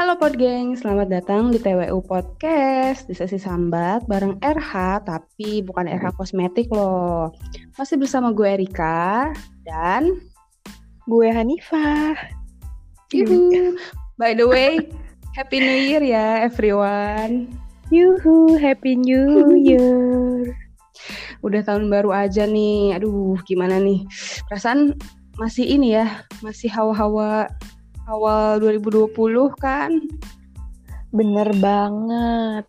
Halo Podgeng, selamat datang di TWU Podcast di sesi sambat bareng RH, tapi bukan RH kosmetik loh. Masih bersama gue Erika dan gue Hanifah. Yuhu. By the way, Happy New Year ya everyone. Yuhu, Happy New Year. Udah tahun baru aja nih. Aduh, gimana nih? Perasaan masih ini ya, masih hawa-hawa awal 2020 kan. Bener banget.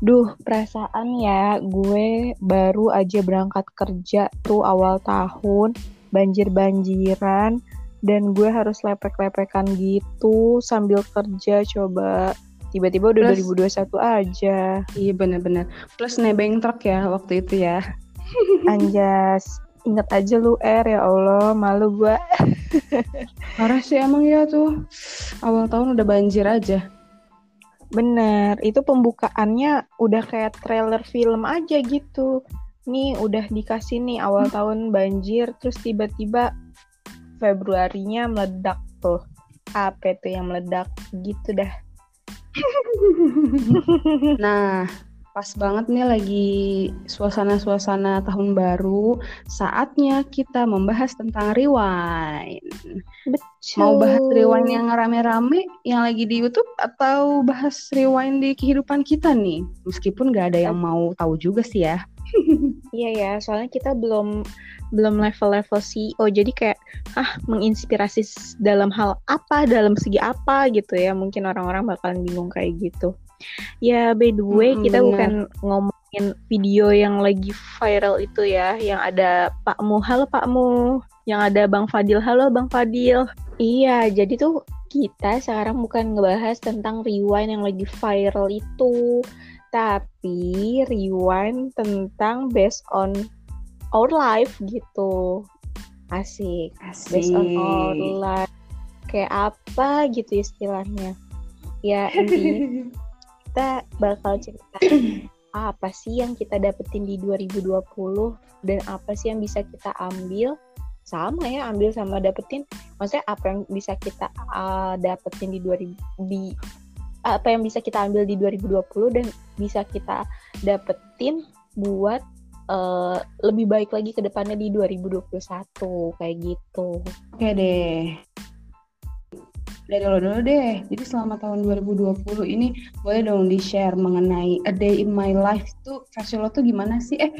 Duh, perasaan ya gue baru aja berangkat kerja tuh awal tahun, banjir-banjiran, dan gue harus lepek-lepekan gitu sambil kerja coba tiba-tiba udah Plus, 2021 aja. Iya bener-bener. Plus nebeng truk ya waktu itu ya. Anjas, inget aja lu R ya Allah, malu gue. Parah sih emang ya tuh. Awal tahun udah banjir aja. Bener, itu pembukaannya udah kayak trailer film aja gitu. Nih udah dikasih nih awal hmm. tahun banjir, terus tiba-tiba Februarinya meledak tuh. Apa itu yang meledak gitu dah. nah, pas banget nih lagi suasana-suasana tahun baru, saatnya kita membahas tentang rewind. Betul. Mau bahas rewind yang rame-rame yang lagi di YouTube atau bahas rewind di kehidupan kita nih? Meskipun gak ada yang mau tahu juga sih ya. Iya ya, soalnya kita belum belum level-level CEO, jadi kayak ah menginspirasi dalam hal apa, dalam segi apa gitu ya. Mungkin orang-orang bakalan bingung kayak gitu. Ya by the way hmm, kita bener. bukan ngomongin video yang lagi viral itu ya, yang ada Pakmu, halo Pakmu, yang ada Bang Fadil, halo Bang Fadil. Iya, jadi tuh kita sekarang bukan ngebahas tentang rewind yang lagi viral itu, tapi rewind tentang based on our life gitu. Asik, Asik. based on our life. Kayak apa gitu istilahnya. Ya intinya kita bakal cerita apa sih yang kita dapetin di 2020 dan apa sih yang bisa kita ambil sama ya ambil sama dapetin maksudnya apa yang bisa kita uh, dapetin di 2000 di apa yang bisa kita ambil di 2020 dan bisa kita dapetin buat uh, lebih baik lagi ke depannya di 2021 kayak gitu. Oke deh dari lo dulu deh. Jadi selama tahun 2020 ini boleh dong di-share mengenai a day in my life itu versi lo tuh gimana sih? Eh,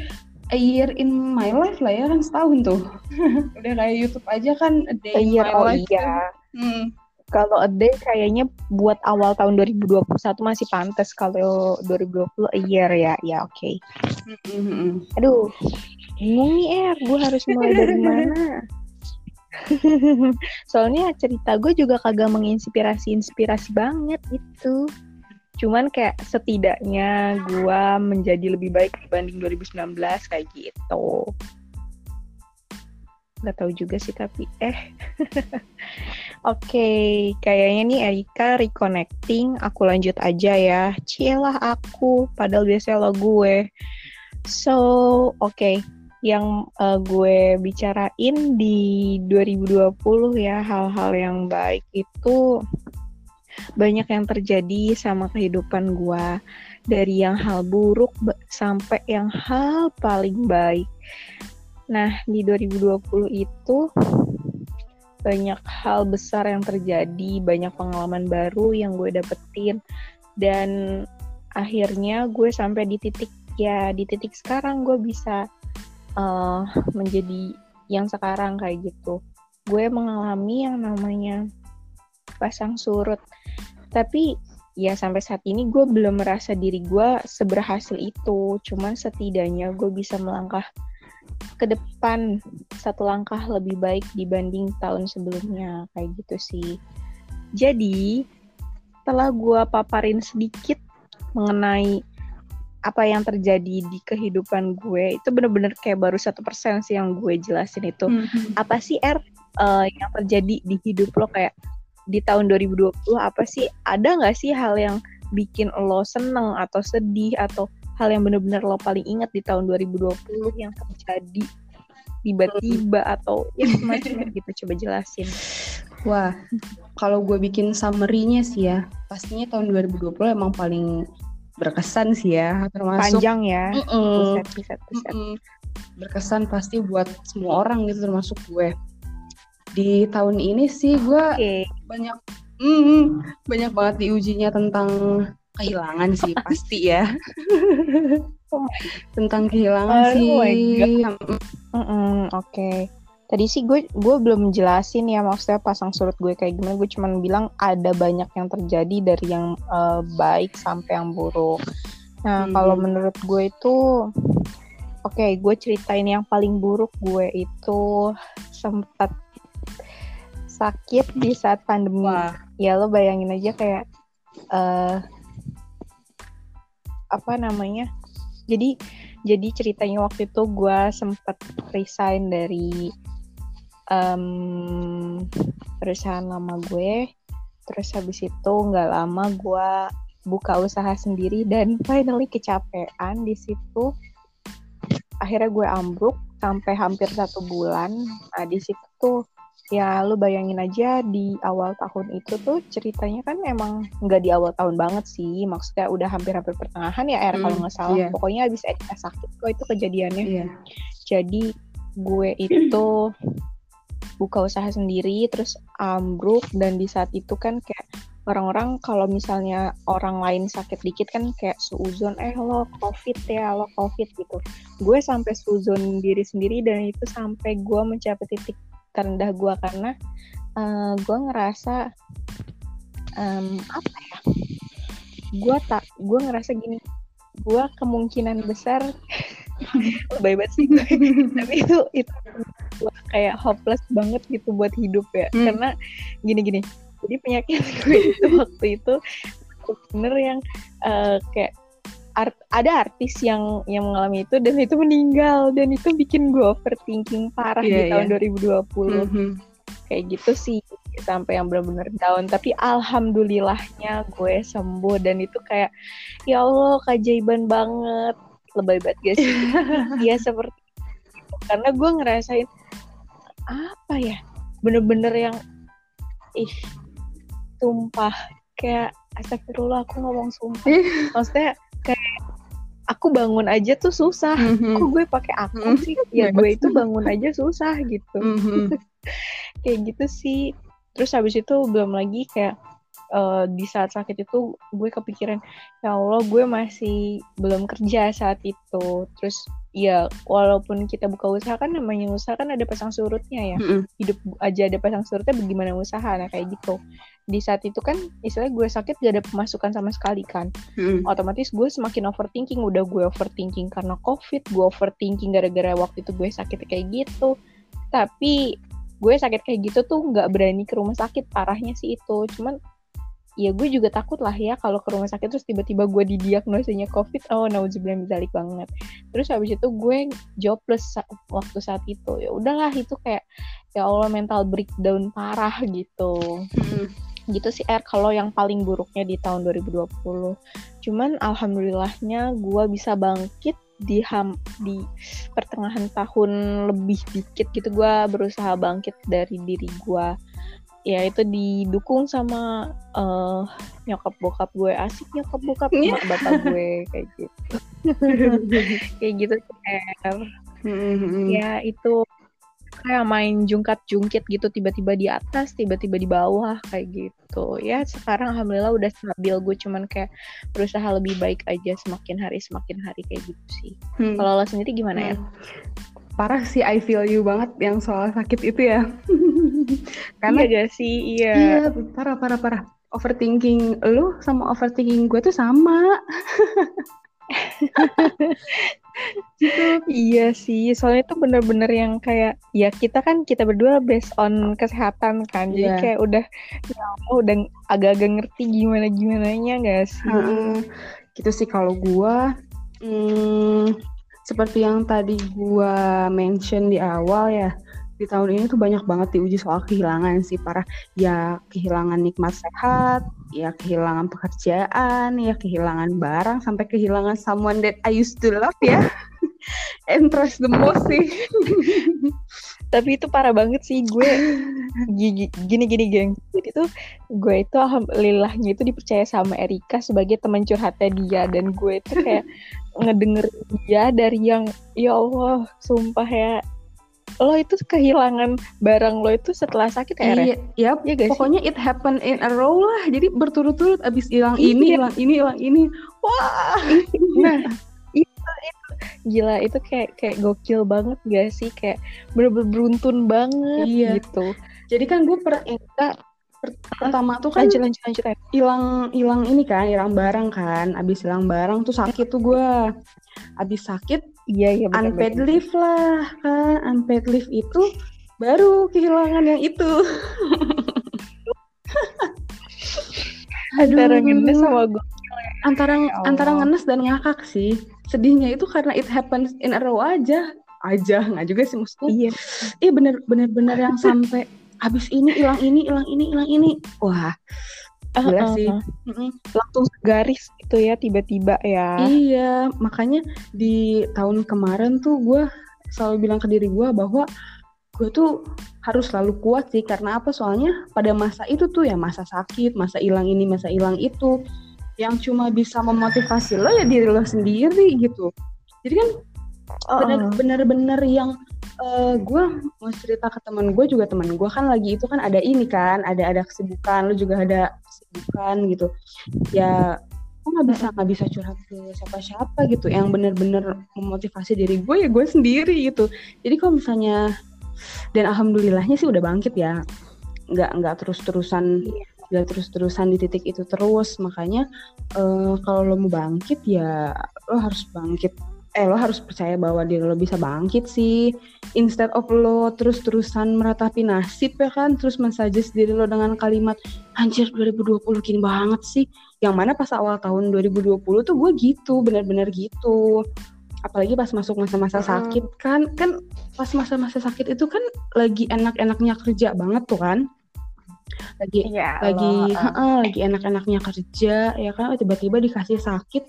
a year in my life lah ya kan setahun tuh. Udah kayak YouTube aja kan a day a in my oh life. Iya. Hmm. Kalau a day kayaknya buat awal tahun 2021 masih pantas kalau 2020 a year ya. Ya oke. Okay. Mm-hmm. Aduh, bingung nih Er, gue harus mulai dari mana? Soalnya cerita gue juga kagak menginspirasi-inspirasi banget itu. Cuman kayak setidaknya gue menjadi lebih baik dibanding 2019 kayak gitu. Gak tahu juga sih tapi eh. Oke, okay, kayaknya nih Erika reconnecting. Aku lanjut aja ya. Cielah aku, padahal biasanya lo gue. So, oke. Okay yang uh, gue bicarain di 2020 ya hal-hal yang baik itu banyak yang terjadi sama kehidupan gue dari yang hal buruk sampai yang hal paling baik. Nah, di 2020 itu banyak hal besar yang terjadi, banyak pengalaman baru yang gue dapetin dan akhirnya gue sampai di titik ya di titik sekarang gue bisa uh, menjadi yang sekarang kayak gitu. Gue mengalami yang namanya pasang surut. Tapi ya sampai saat ini gue belum merasa diri gue seberhasil itu. Cuman setidaknya gue bisa melangkah ke depan satu langkah lebih baik dibanding tahun sebelumnya kayak gitu sih. Jadi setelah gue paparin sedikit mengenai apa yang terjadi di kehidupan gue itu bener-bener kayak baru satu persen sih yang gue jelasin itu. Mm-hmm. apa sih R uh, yang terjadi di hidup lo? Kayak di tahun 2020 apa sih? Ada nggak sih hal yang bikin lo seneng atau sedih atau hal yang bener-bener lo paling ingat di tahun 2020 yang terjadi tiba-tiba atau ya semacamnya gitu coba jelasin. Wah, kalau gue bikin summary-nya sih ya, pastinya tahun 2020 emang paling berkesan sih ya, termasuk panjang ya. Mm -mm, buset, buset, buset. Mm -mm, berkesan pasti buat semua orang gitu termasuk gue. Di tahun ini sih gue okay. banyak mm, banyak banget diujinya tentang kehilangan sih pasti ya. oh tentang kehilangan oh sih. Mm -mm, Oke. Okay tadi sih gue gue belum jelasin ya maksudnya pasang surut gue kayak gimana. Gue cuma bilang ada banyak yang terjadi dari yang uh, baik sampai yang buruk. Nah hmm. kalau menurut gue itu oke okay, gue ceritain yang paling buruk. Gue itu sempat sakit di saat pandemi. Wah. ya lo bayangin aja kayak uh, apa namanya? Jadi jadi ceritanya waktu itu gue sempat resign dari um, perusahaan lama gue terus habis itu nggak lama gue buka usaha sendiri dan finally kecapean di situ. Akhirnya gue ambruk sampai hampir satu bulan. Nah di situ tuh ya lu bayangin aja di awal tahun itu tuh ceritanya kan emang nggak di awal tahun banget sih. Maksudnya udah hampir-hampir pertengahan ya er hmm, kalau nggak salah. yeah. pokoknya abis Erika sakit kok itu kejadiannya. Yeah. jadi gue itu buka usaha sendiri terus ambruk dan di saat itu kan kayak orang-orang kalau misalnya orang lain sakit dikit kan kayak suuzon eh lo covid ya lo covid gitu. Gue sampai suuzon diri sendiri dan itu sampai gue mencapai titik terendah gue karena uh, gue ngerasa um, apa ya gue tak gue ngerasa gini gue kemungkinan besar. Lebih banget sih. Tapi itu itu kayak hopeless banget gitu buat hidup ya. Hmm. karena gini-gini jadi penyakit gue itu waktu itu bener yang uh, kayak art, ada artis yang yang mengalami itu dan itu meninggal. Dan itu bikin gue overthinking parah yeah, di tahun yeah. 2020 mm -hmm. kayak gitu sih sampai yang benar-benar down. Tapi alhamdulillahnya gue sembuh dan itu kayak ya Allah keajaiban banget. Lebay banget guys. Ya seperti itu. karena gue ngerasain apa ya bener-bener yang ih tumpah kayak astagfirullah aku ngomong sumpah. Maksudnya kayak aku bangun aja tuh susah. Mm-hmm. kok gue pakai aku mm-hmm. sih? Ya gue itu bangun aja susah gitu. Mm-hmm. kayak gitu sih terus habis itu belum lagi kayak uh, di saat sakit itu gue kepikiran ya Allah gue masih belum kerja saat itu. Terus ya walaupun kita buka usaha kan namanya usaha kan ada pasang surutnya ya. Mm -hmm. hidup aja ada pasang surutnya bagaimana usaha? Nah kayak gitu. Di saat itu kan istilahnya gue sakit gak ada pemasukan sama sekali kan. Mm. otomatis gue semakin overthinking udah gue overthinking karena covid gue overthinking gara-gara waktu itu gue sakit kayak gitu. Tapi gue sakit kayak gitu tuh nggak berani ke rumah sakit parahnya sih itu. Cuman ya gue juga takut lah ya kalau ke rumah sakit terus tiba-tiba gue didiagnosanya covid oh nauzubillah balik banget. Terus habis itu gue jobless waktu saat itu. Ya udahlah itu kayak ya Allah mental breakdown parah gitu. Hmm. gitu sih R kalau yang paling buruknya di tahun 2020 cuman alhamdulillahnya gue bisa bangkit di ham di pertengahan tahun lebih dikit gitu gue berusaha bangkit dari diri gue ya itu didukung sama uh, nyokap bokap gue asik nyokap bokap yeah. mak bapak gue kayak gitu kayak gitu mm-hmm. ya itu kayak main jungkat jungkit gitu tiba-tiba di atas tiba-tiba di bawah kayak gitu ya sekarang alhamdulillah udah stabil gue cuman kayak berusaha lebih baik aja semakin hari semakin hari kayak gitu sih hmm. kalau lo sendiri gimana ya hmm. parah sih I feel you banget yang soal sakit itu ya Karena iya gak sih? Iya. Iya, parah parah parah. Overthinking lu sama overthinking gue tuh sama. gitu. Iya sih, soalnya itu bener-bener yang kayak ya kita kan kita berdua based on kesehatan kan, jadi yeah. kayak udah ya udah agak-agak ngerti gimana gimana nya gak sih? Hmm, gitu sih kalau gue, hmm, seperti yang tadi gue mention di awal ya, di tahun ini tuh banyak banget diuji soal kehilangan sih para ya kehilangan nikmat sehat, ya kehilangan pekerjaan, ya kehilangan barang sampai kehilangan someone that I used to love ya. And trust the most sih. tapi itu parah banget sih gue gini gini gini. Geng jadi tuh gue itu alhamdulillahnya itu dipercaya sama Erika sebagai teman curhatnya dia. Dan gue itu kayak ngedenger dia dari yang ya Allah sumpah ya lo itu kehilangan barang lo itu setelah sakit ya iya yep, ya pokoknya it happen in a row lah. Jadi berturut-turut abis hilang iya. ini hilang ini hilang ini. Wah. Nah gila itu kayak kayak gokil banget gak sih? Kayak bener-bener beruntun banget iya. gitu. Jadi kan gue per, per pertama tuh kan lanjut lanjut lanjut hilang hilang ini kan hilang barang kan. Abis hilang barang tuh sakit tuh gue. Abis sakit iya iya bener, unpaid bener. leave lah kan unpaid leave itu baru kehilangan yang itu. Aduh. antara ngenes sama gue antara ya antara ngenes dan ngakak sih sedihnya itu karena it happens in a row aja. Aja nggak juga sih maksudnya. Iya. Iya bener bener bener yang sampai habis ini hilang ini hilang ini hilang ini. Wah Gila uh, sih. Uh, langsung garis gitu ya tiba-tiba ya. Iya, makanya di tahun kemarin tuh gue selalu bilang ke diri gue bahwa gue tuh harus selalu kuat sih. Karena apa? Soalnya pada masa itu tuh ya masa sakit, masa hilang ini, masa hilang itu yang cuma bisa memotivasi lo ya diri lo sendiri gitu. Jadi kan bener-bener yang uh, eh, gue mau cerita ke teman gue juga teman gue kan lagi itu kan ada ini kan ada ada kesibukan lo juga ada kesibukan gitu. Ya gue nggak bisa nggak bisa curhat ke siapa-siapa gitu. Yang bener-bener memotivasi diri gue ya gue sendiri gitu. Jadi kalau misalnya dan alhamdulillahnya sih udah bangkit ya. Nggak nggak terus-terusan gak terus-terusan di titik itu terus. Makanya uh, kalau lo mau bangkit ya lo harus bangkit. Eh lo harus percaya bahwa diri lo bisa bangkit sih. Instead of lo terus-terusan meratapi nasib ya kan? Terus mensuggest diri lo dengan kalimat anjir 2020 kini banget sih. Yang mana pas awal tahun 2020 tuh gue gitu bener-bener gitu. Apalagi pas masuk masa-masa sakit kan kan pas masa-masa sakit itu kan lagi enak-enaknya kerja banget tuh kan lagi ya, lagi uh. lagi enak-enaknya kerja ya kan? Tiba-tiba dikasih sakit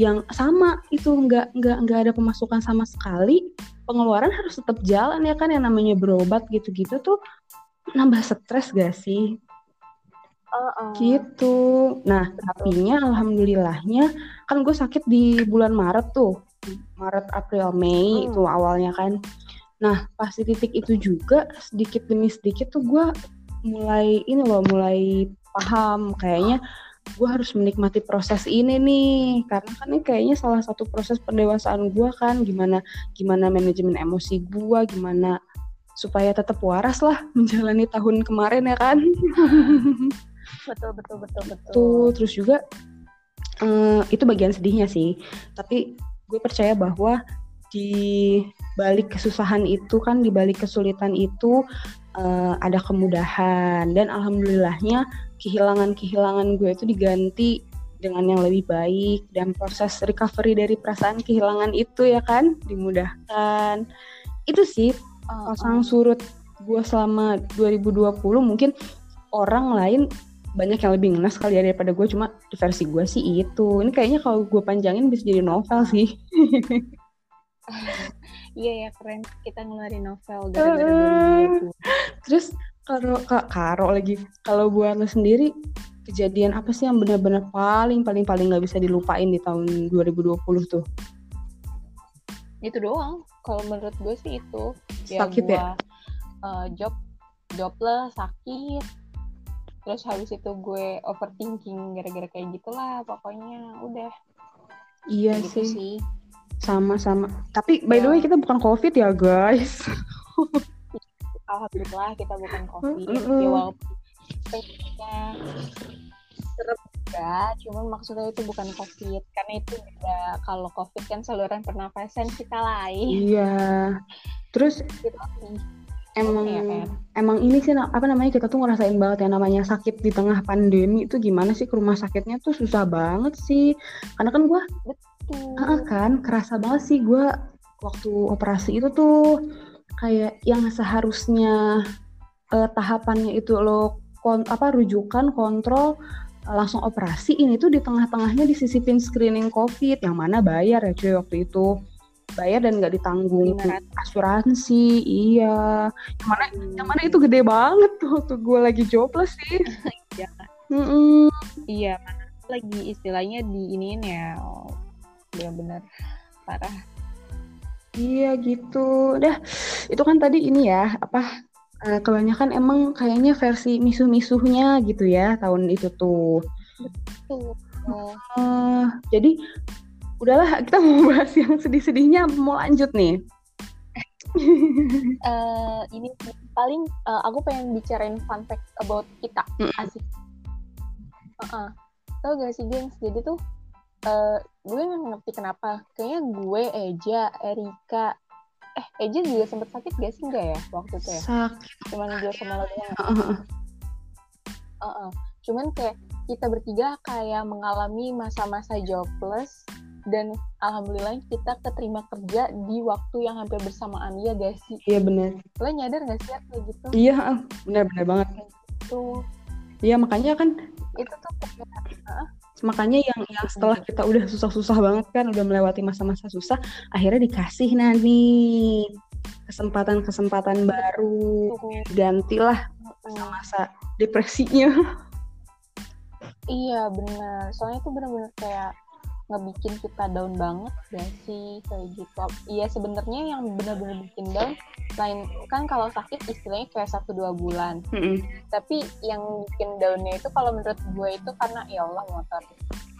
yang sama itu nggak nggak nggak ada pemasukan sama sekali. Pengeluaran harus tetap jalan ya kan? Yang namanya berobat gitu-gitu tuh nambah stres gak sih? Uh, uh. gitu. Nah tapi alhamdulillahnya kan gue sakit di bulan Maret tuh. Maret April Mei hmm. itu awalnya kan. Nah pas di titik itu juga sedikit demi sedikit tuh gue mulai ini loh mulai paham kayaknya gue harus menikmati proses ini nih. Karena kan ini kayaknya salah satu proses pendewasaan gue kan. Gimana gimana manajemen emosi gue gimana supaya tetap waras lah menjalani tahun kemarin ya kan. Betul betul betul betul. Tuh terus juga um, itu bagian sedihnya sih. Tapi gue percaya bahwa di balik kesusahan itu kan di balik kesulitan itu uh, ada kemudahan. Dan alhamdulillahnya kehilangan-kehilangan gue itu diganti dengan yang lebih baik. Dan proses recovery dari perasaan kehilangan itu ya kan dimudahkan. Itu sih uh, pasang surut gue selama 2020 mungkin orang lain banyak yang lebih ngenes kali ya daripada gue. Cuma di versi gue sih itu. Ini kayaknya kalau gue panjangin bisa jadi novel sih Iya ya keren kita ngeluarin novel dari uh, Terus kalau kak Karo lagi kalau buat lo sendiri kejadian apa sih yang benar-benar paling paling paling nggak bisa dilupain di tahun 2020 tuh? Itu doang. Kalau menurut gue sih itu. Ya sakit gua, ya? Uh, job jobless sakit. Terus habis itu gue overthinking gara-gara kayak gitulah pokoknya udah. Iya gitu sih. sih sama-sama. Tapi by the way kita bukan COVID ya guys. Alhamdulillah kita bukan COVID. Mm -hmm. Ya walaupun serem juga, cuman maksudnya itu bukan COVID. Karena itu beda. Kalau COVID kan saluran pernafasan kita lain. Iya. Terus kita emang ya, emang ini sih apa namanya kita tuh ngerasain banget ya namanya sakit di tengah pandemi itu gimana sih ke rumah sakitnya tuh susah banget sih karena kan gue Ah, kan kerasa banget sih gue waktu operasi itu tuh kayak yang seharusnya uh, tahapannya itu lo kon apa rujukan kontrol uh, langsung operasi ini tuh di tengah-tengahnya disisipin screening covid yang mana bayar ya cuy waktu itu. Bayar dan nggak ditanggung asuransi iya. Yang mana hmm. yang mana itu gede banget tuh waktu gue lagi jobless sih. Iya mm -mm. iya lagi istilahnya di ini ya oh, benar parah. Iya gitu. Dah itu kan tadi ini ya apa uh, kebanyakan emang kayaknya versi misuh-misuhnya gitu ya tahun itu tuh. Betul. Uh, jadi udahlah kita mau bahas yang sedih-sedihnya mau lanjut nih. Uh, ini paling uh, aku pengen bicarain fun fact about kita mm -hmm. asik. Uh -uh. tau gak sih gengs? Jadi tuh uh, gue nggak ngerti kenapa. Kayaknya gue Eja Erika. Eh Eja juga sempet sakit gak sih? Enggak ya waktu itu ya? Sakit. Cuman gue sama lo doang. Uh -uh. cuman kayak kita bertiga kayak mengalami masa-masa jobless dan alhamdulillah kita keterima kerja di waktu yang hampir bersamaan. Ya guys sih? Iya benar lo nyadar gak sih kayak gitu? Iya benar-benar banget. Itu iya makanya kan itu tuh uh, makanya yang yang setelah kita udah susah-susah banget kan udah melewati masa-masa susah akhirnya dikasih nanti kesempatan-kesempatan baru. Gantilah masa-masa depresinya. Iya benar. Soalnya itu benar-benar kayak ngebikin kita down banget gak sih? Kayak gitu. Iya sebenarnya yang benar-benar bikin down lain kan kalau sakit istilahnya kayak satu dua bulan. Mm -hmm. tapi yang bikin downnya itu kalau menurut gue itu karena ya Allah motor.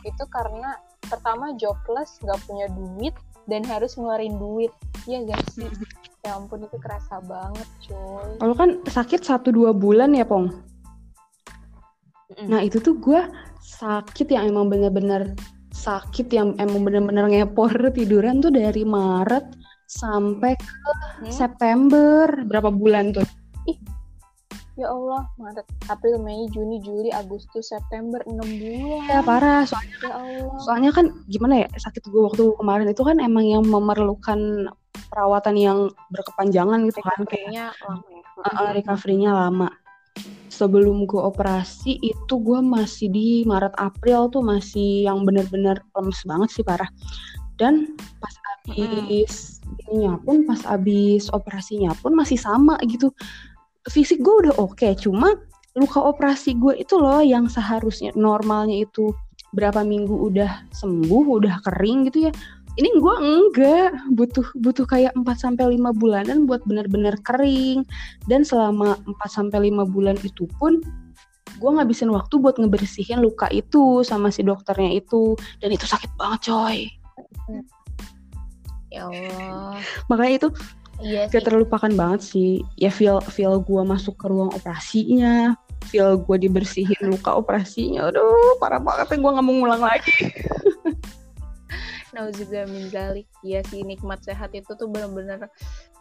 Itu karena pertama jobless gak punya duit dan harus ngeluarin duit. Ya gak sih? Mm -hmm. ya ampun itu kerasa banget coy kalau kan sakit satu dua bulan ya pong? Mm -hmm. nah itu tuh gue sakit yang emang bener-bener sakit yang emang bener-bener ngepor tiduran tuh dari Maret sampai ke hmm? September berapa bulan tuh ih ya Allah Maret April Mei Juni Juli Agustus September 6 bulan ya parah soalnya ya Allah. soalnya kan gimana ya sakit gue waktu kemarin itu kan emang yang memerlukan perawatan yang berkepanjangan gitu kan kayaknya lama ya. Uh, recovery-nya lama sebelum gue operasi itu gue masih di Maret April tuh masih yang bener-bener lemes banget sih parah dan pas abis mm. ininya pun pas abis operasinya pun masih sama gitu fisik gue udah oke okay, cuma luka operasi gue itu loh yang seharusnya normalnya itu berapa minggu udah sembuh udah kering gitu ya ini gue enggak. Butuh butuh kayak 4 sampai lima bulanan buat benar-benar kering. Dan selama 4 sampai lima bulan itu pun gue ngabisin waktu buat ngebersihin luka itu sama si dokternya itu. Dan itu sakit banget coy. Ya Allah. Makanya itu iya gak terlupakan banget sih. Ya feel feel gue masuk ke ruang operasinya. Feel gue dibersihin luka operasinya. Aduh parah banget gue nggak mau ngulang lagi nauzubillah min zalik ya sih nikmat sehat itu tuh benar-benar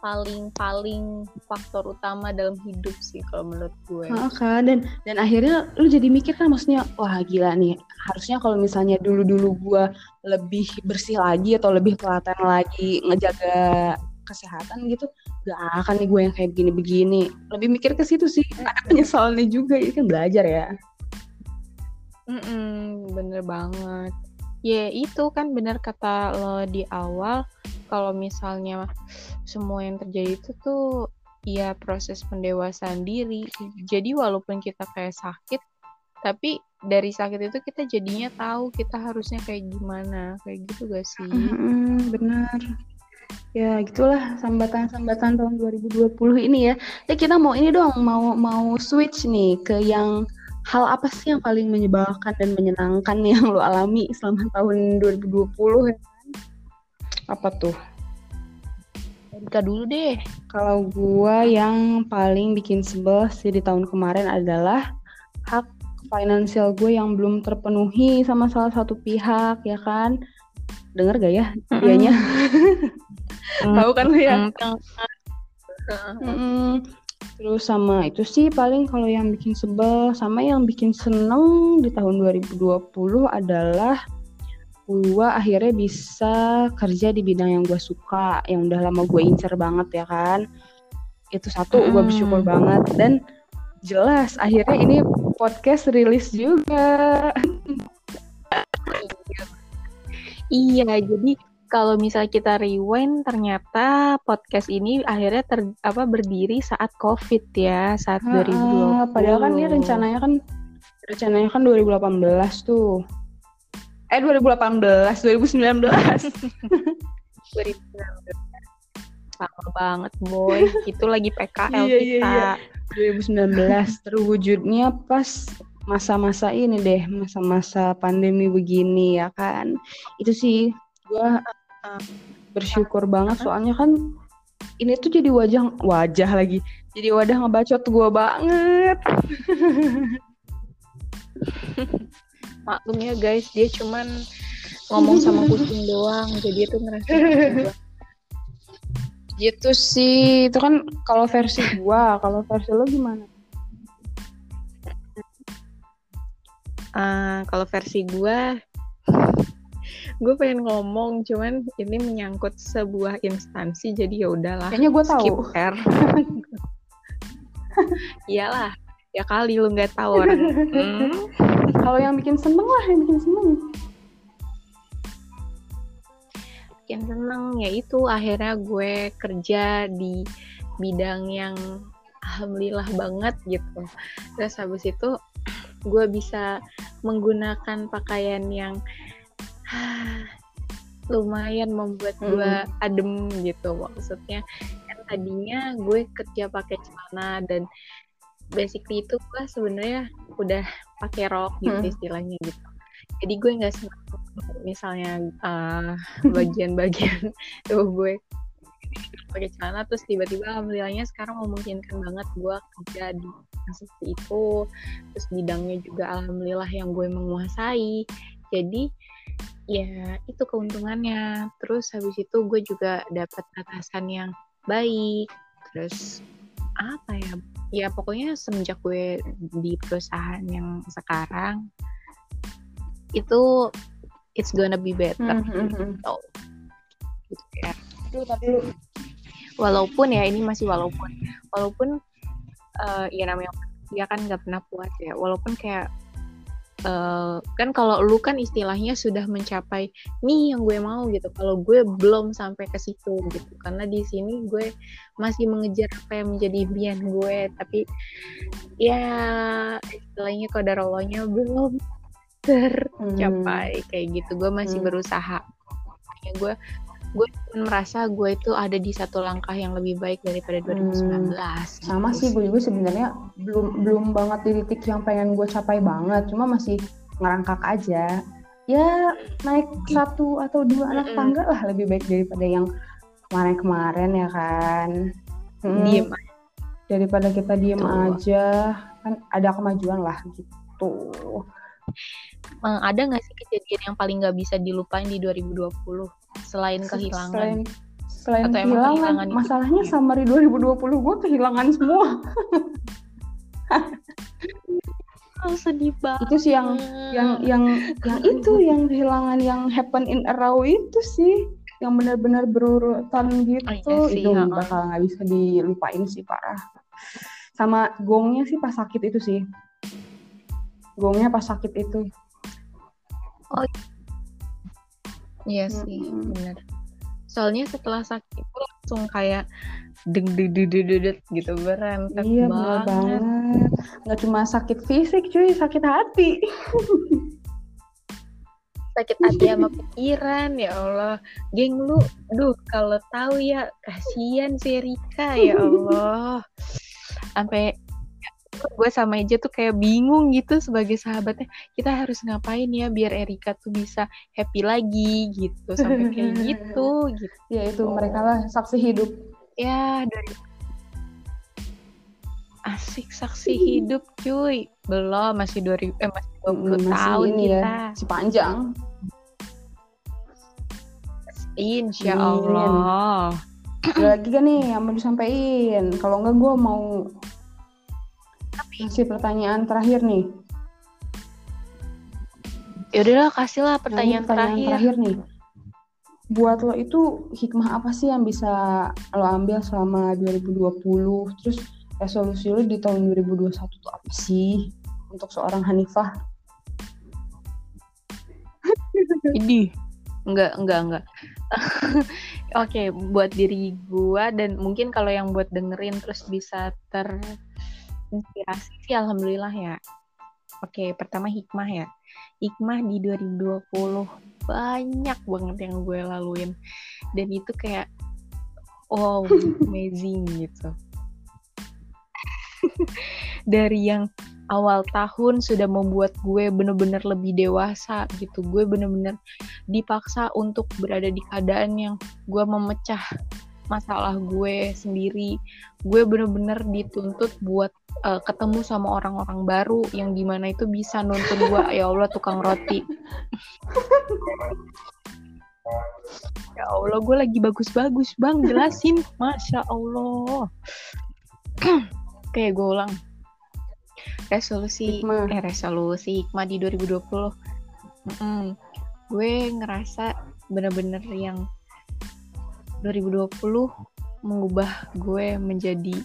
paling paling faktor utama dalam hidup sih kalau menurut gue. Nah, kan dan dan akhirnya lu jadi mikir kan maksudnya wah gila nih harusnya kalau misalnya dulu-dulu gue lebih bersih lagi atau lebih telaten lagi ngejaga kesehatan gitu gak akan nih gue yang kayak begini-begini. Lebih mikir ke situ sih. Ada penyesalannya juga ini kan belajar ya. Mm -mm, bener banget ya itu kan benar kata lo di awal kalau misalnya semua yang terjadi itu tuh ya proses pendewasaan diri. Jadi walaupun kita kayak sakit tapi dari sakit itu kita jadinya tahu kita harusnya kayak gimana. Kayak gitu gak sih? Hmm, benar. Ya gitulah sambatan-sambatan tahun 2020 ini ya. Ya kita mau ini dong mau mau switch nih ke yang hal apa sih yang paling menyebalkan dan menyenangkan yang lo alami selama tahun 2020 ya kan? Apa tuh? Erika dulu deh. Kalau gua yang paling bikin sebel sih di tahun kemarin adalah hak finansial gue yang belum terpenuhi sama salah satu pihak ya kan. Dengar gak ya dianya? Tahu kan lo ya? Mm -mm. Terus sama itu sih paling kalau yang bikin sebel sama yang bikin seneng di tahun 2020 adalah gue akhirnya bisa kerja di bidang yang gue suka, yang udah lama gue incer banget ya kan. Itu satu hmm. gue bersyukur banget dan jelas akhirnya ini podcast rilis juga. iya, jadi kalau misalnya kita rewind ternyata podcast ini akhirnya ter, apa berdiri saat covid ya saat ha, 2020 padahal kan ini rencananya kan rencananya kan 2018 tuh. Eh 2018 2019 2019 lama banget boy. Itu lagi PKL iya, kita. iya, iya. 2019 terwujudnya pas masa-masa ini deh masa-masa pandemi begini ya kan? Itu sih gue bersyukur banget soalnya kan ini tuh jadi wajah wajah lagi. Jadi wadah ngebacot gue banget. Maklum ya guys dia cuman ngomong sama kucing doang jadi itu ngerasa gitu sih itu kan kalau versi gua kalau versi lo gimana? Uh, kalau versi gua gue pengen ngomong cuman ini menyangkut sebuah instansi jadi ya udahlah. Kayaknya gue tahu. Skip R. Iyalah ya kali lu nggak tahu orang. Hmm. kalau yang bikin seneng lah yang bikin seneng. Bikin seneng ya itu. Akhirnya gue kerja di bidang yang alhamdulillah banget gitu. Terus habis itu gue bisa menggunakan pakaian yang lumayan membuat gue hmm. adem gitu maksudnya. Kan tadinya gue kerja pakai celana dan basically itu gue sebenarnya udah pakai rok gitu hmm. istilahnya gitu. Jadi gue nggak misalnya uh, bagian-bagian tuh gue. Pakai celana terus tiba-tiba alhamdulillahnya sekarang memungkinkan banget gue kerja di seperti itu. Terus bidangnya juga alhamdulillah yang gue menguasai. Jadi ya itu keuntungannya. Terus habis itu gue juga dapat atasan yang baik. Terus apa ya ya pokoknya semenjak gue di perusahaan yang sekarang itu it's gonna be better. Mm -hmm. gitu. gitu ya. Walaupun ya ini masih walaupun. Walaupun uh, ya namanya dia kan nggak pernah puas ya. Walaupun kayak uh, kan kalau lu kan istilahnya sudah mencapai nih yang gue mau gitu. Kalau gue belum sampai ke situ gitu. Karena di sini gue masih mengejar apa yang menjadi impian gue. Tapi ya istilahnya kodarolonya belum tercapai hmm. kayak gitu. Gue masih hmm. berusaha. Ya gue gue merasa gue itu ada di satu langkah yang lebih baik daripada 2019 hmm, sama gitu sih gue juga sebenarnya belum belum banget di titik yang pengen gue capai banget. Cuma masih ngerangkak aja. Ya naik satu atau dua anak tangga lah lebih baik daripada yang kemarin-kemarin ya kan? Hmm, diem daripada kita diem Tuh. aja. Kan ada kemajuan lah gitu. Ada nggak sih kejadian yang paling nggak bisa dilupain di 2020 selain kehilangan. selain, selain Atau kehilangan, kehilangan masalahnya itu? summary 2020 gue kehilangan semua. Oh, sedih banget itu sih yang yang yang yang itu yang kehilangan yang happen in a row itu sih. Yang benar-benar berurutan gitu oh, iya sih, itu ya. bakal nggak bisa dilupain sih parah. Sama gongnya sih pas sakit itu sih. Gongnya pas sakit itu. Oh iya sih hmm. benar soalnya setelah sakit itu langsung kayak deng deng deng deng deng gitu berantak iya, banget. banget. Nggak cuma sakit fisik cuy sakit hati. Sakit hati sama pikiran ya Allah. Geng lu duh kalau tahu ya kasihan si Rika ya Allah. Sampai gue sama aja tuh kayak bingung gitu sebagai sahabatnya. Kita harus ngapain ya biar Erika tuh bisa happy lagi gitu sampai kayak gitu gitu. Ya itu mereka lah saksi hidup. Ya dari asik saksi hidup cuy. Belum masih dua ribu eh masih dua puluh hmm, tahun ini kita. ya, si panjang. Insya Allah. Ada lagi kan nih yang mau disampaikan? Kalau enggak gue mau Kasih pertanyaan terakhir nih. Ya udahlah kasihlah pertanyaan, nah, pertanyaan terakhir. terakhir nih. Buat lo itu hikmah apa sih yang bisa lo ambil selama 2020? Terus resolusi lo di tahun 2021 tuh apa sih untuk seorang Hanifah? Ini enggak enggak enggak oke okay, buat diri gue dan mungkin kalau yang buat dengerin terus bisa terinspirasi sih alhamdulillah ya. Oke pertama hikmah ya. Hikmah di 2020 banyak banget yang gue laluin. Dan itu kayak wow amazing gitu. Dari yang awal tahun sudah membuat gue bener-bener lebih dewasa gitu. Gue bener-bener dipaksa untuk berada di keadaan yang gue memecah masalah gue sendiri. Gue bener-bener dituntut buat uh, ketemu sama orang-orang baru yang di mana itu bisa nuntun gue. Ya Allah tukang roti. Ya Allah gue lagi bagus-bagus bang. Jelasin. Masya Allah. Oke gue ulang. Resolusi. Hikmah. eh resolusi. Hikmah di 2020 mm -mm. gue ngerasa bener-bener yang 2020 mengubah gue menjadi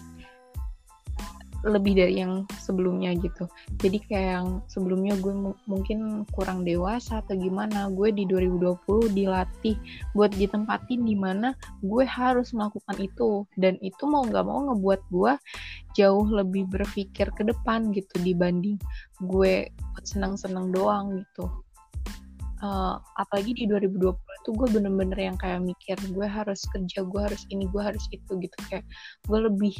lebih dari yang sebelumnya gitu. Jadi kayak yang sebelumnya gue mungkin kurang dewasa atau gimana, gue di 2020 dilatih buat ditempatin di mana gue harus melakukan itu dan itu mau nggak mau ngebuat gue jauh lebih berpikir ke depan gitu dibanding gue senang-senang doang gitu. Uh, apalagi di 2020 itu gue bener-bener yang kayak mikir gue harus kerja, gue harus ini, gue harus itu gitu. Kayak gue lebih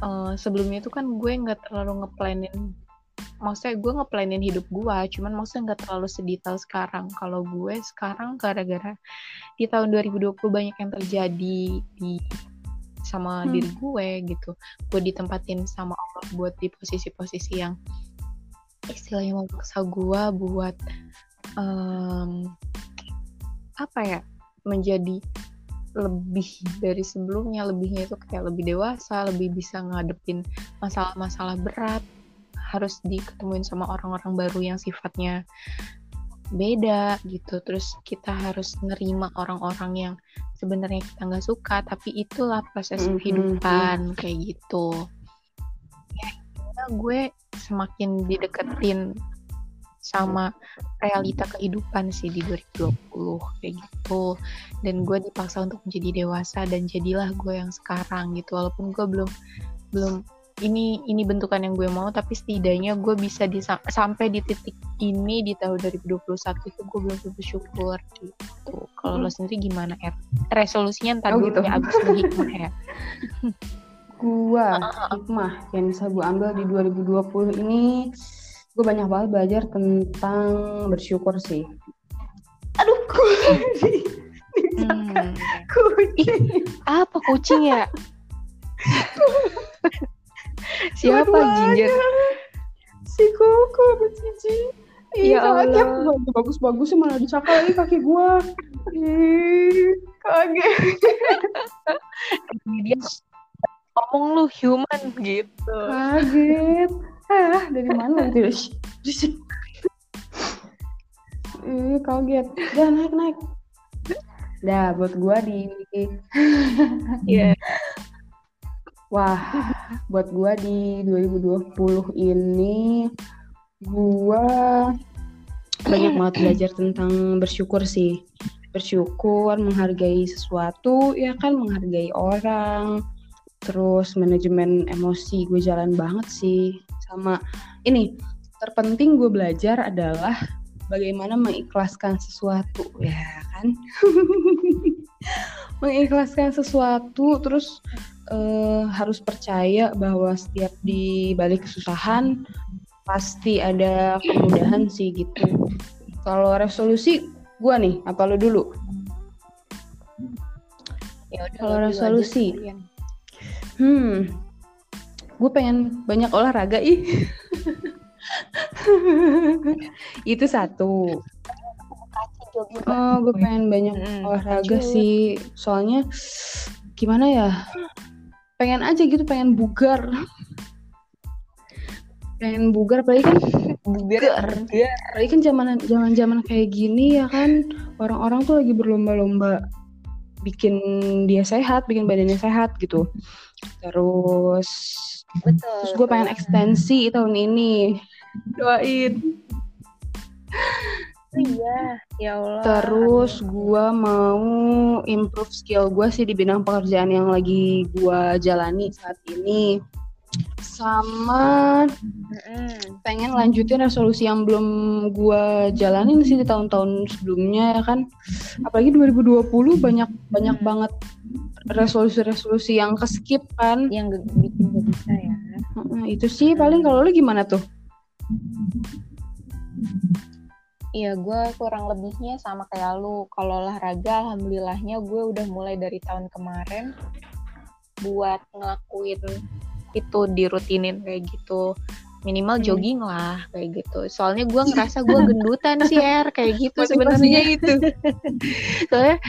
uh, sebelumnya itu kan gue nggak terlalu ngeplanin maksudnya gue ngeplanin hidup gue cuman maksudnya nggak terlalu sedetail sekarang. Kalau gue sekarang gara-gara di tahun 2020 banyak yang terjadi di sama hmm. diri gue gitu. Gue ditempatin sama Allah buat di posisi-posisi yang istilahnya memaksa gue buat um, apa ya menjadi lebih dari sebelumnya lebihnya itu kayak lebih dewasa lebih bisa ngadepin masalah-masalah berat. Harus diketemuin sama orang-orang baru yang sifatnya beda gitu. Terus kita harus nerima orang-orang yang sebenarnya kita nggak suka tapi itulah proses mm -hmm. kehidupan kayak gitu. Ya gue semakin dideketin sama realita kehidupan sih di 2020 kayak gitu. Dan gue dipaksa untuk menjadi dewasa dan jadilah gue yang sekarang gitu. Walaupun gue belum belum ini ini bentukan yang gue mau tapi setidaknya gue bisa di, sampai di titik ini di tahun 2021 itu gue belum bersyukur gitu. Kalau hmm. lo sendiri gimana er? Resolusinya ntar oh, gitu. ya abis hikmah ya gua hikmah yang bisa gue ambil di 2020 ini gue banyak banget belajar tentang bersyukur sih aduh kucing hmm. kucing apa kucing ya siapa ginger si koko cici Iya Allah. Bagus-bagus malah dicakal lagi kaki gua. Ih, kaget. Dia ngomong lu human gitu. Kaget ah dari mana gitu Ih, kaget. Udah naik naik. Dah buat gua di Iya. yeah. Wah, buat gua di 2020 ini gua banyak banget belajar tentang bersyukur sih. Bersyukur, menghargai sesuatu, ya kan menghargai orang. Terus manajemen emosi gue jalan banget sih sama. Ini terpenting gue belajar adalah bagaimana mengikhlaskan sesuatu. Ya kan? Mengikhlaskan sesuatu terus uh, harus percaya bahwa setiap di balik kesusahan pasti ada kemudahan sih gitu. Kalau resolusi gue nih apa lo dulu? Ya kalau resolusi. hmm gue pengen banyak olahraga ih. Itu satu. Oh gue pengen banyak hmm, olahraga sih. Soalnya gimana ya? Pengen aja gitu pengen bugar. Pengen bugar apalagi kan bugar. Apalagi kan zaman zaman zaman kayak gini ya kan orang-orang tuh lagi berlomba-lomba bikin dia sehat bikin badannya sehat gitu. Terus Betul. Terus gue pengen ekstensi tahun ini. Doain. Iya, ya Allah. Terus gue mau improve skill gue sih di bidang pekerjaan yang lagi gue jalani saat ini sama mm. pengen lanjutin resolusi yang belum gue jalanin sih di tahun-tahun sebelumnya ya kan apalagi 2020 banyak banyak mm. banget resolusi-resolusi yang keskip kan. Yang bikin gak bisa ya. Uh, itu sih paling kalau lu gimana tuh? Iya, gue kurang lebihnya sama kayak lu. Kalau olahraga, alhamdulillahnya gue udah mulai dari tahun kemarin buat ngelakuin itu dirutinin kayak gitu. Minimal hmm. jogging lah kayak gitu. Soalnya gue ngerasa gue gendutan sih er kayak gitu sebenarnya. itu. Soalnya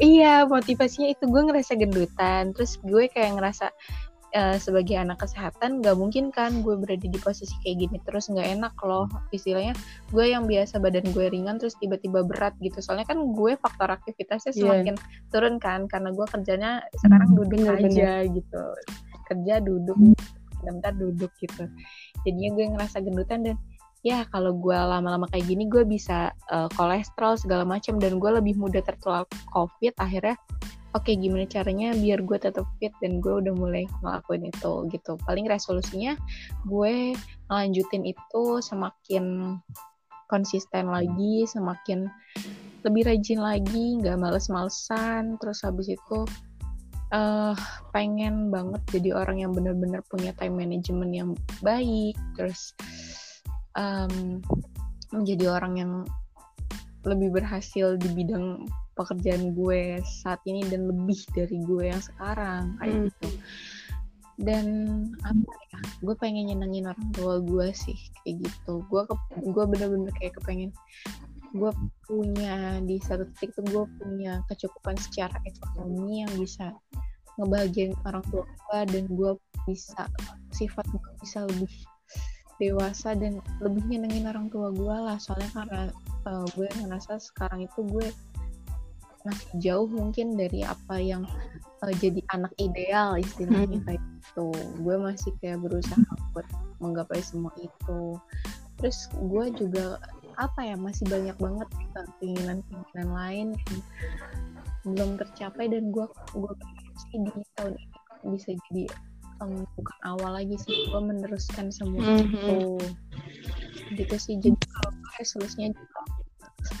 iya motivasinya itu. Gue ngerasa gendutan. Terus gue kayak ngerasa uh, sebagai anak kesehatan gak mungkin kan gue berada di posisi kayak gini terus. Nggak enak loh istilahnya. Gue yang biasa badan gue ringan terus tiba-tiba berat gitu. Soalnya kan gue faktor aktivitasnya iya. semakin yeah. turun kan karena gue kerjanya sekarang duduk bener, aja bener. gitu. Kerja duduk bentar duduk gitu. Jadinya gue ngerasa gendutan dan ya kalau gue lama-lama kayak gini gue bisa uh, kolesterol segala macam dan gue lebih mudah tertular covid. Akhirnya oke okay, gimana caranya biar gue tetap fit dan gue udah mulai ngelakuin itu gitu. Paling resolusinya gue ngelanjutin itu semakin konsisten lagi semakin lebih rajin lagi nggak males-malesan. Terus habis itu uh, pengen banget jadi orang yang benar-benar punya time management yang baik. Terus um, menjadi orang yang lebih berhasil di bidang pekerjaan gue saat ini dan lebih dari gue yang sekarang kayak hmm. gitu dan apa ya gue pengen nyenengin orang tua gue sih kayak gitu gue ke, gue bener-bener kayak kepengen gue punya di satu titik tuh gue punya kecukupan secara ekonomi yang bisa ngebahagiain orang tua gue dan gue bisa sifat gue bisa lebih dewasa dan lebih nyenengin orang tua gue lah. Soalnya karena uh, gue ngerasa sekarang itu gue masih jauh mungkin dari apa yang uh, jadi anak ideal istilahnya hmm. kayak gitu. Gue masih kayak berusaha buat menggapai semua itu. Terus gue juga apa ya masih banyak banget keinginan-keinginan lain yang belum tercapai dan gue gue sih di tahun ini bisa jadi um, bukan awal lagi sih gue meneruskan semua mm -hmm. itu. Gitu sih jadi kalau resolusinya juga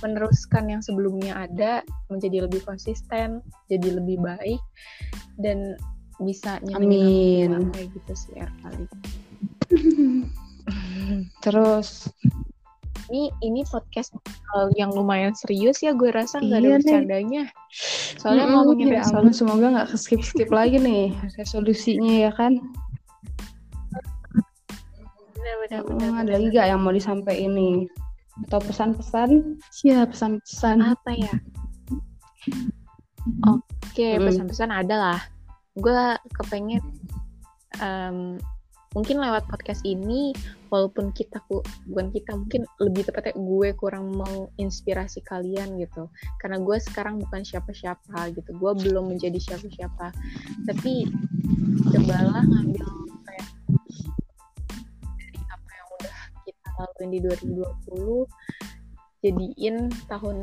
meneruskan yang sebelumnya ada menjadi lebih konsisten jadi lebih baik dan bisa nyamin kayak gitu sih er kali terus ini ini podcast yang lumayan serius ya gue rasa nggak iya ada bercandanya. Soalnya mm -hmm, ngomongin ya resolusi semoga nggak skip skip lagi nih resolusinya ya kan. Benar, benar, benar, hmm, ada lagi gak yang mau disampaikan ini atau pesan-pesan? Ya pesan-pesan. Apa ya? Oke okay, hmm. pesan-pesan ada lah. Gue kepengen um, mungkin lewat podcast ini walaupun kita bukan kita mungkin lebih tepatnya gue kurang mau inspirasi kalian gitu. Karena gue sekarang bukan siapa-siapa gitu. Gue belum menjadi siapa-siapa. Tapi cobalah ngambil kayak lakuin di 2020 jadiin tahun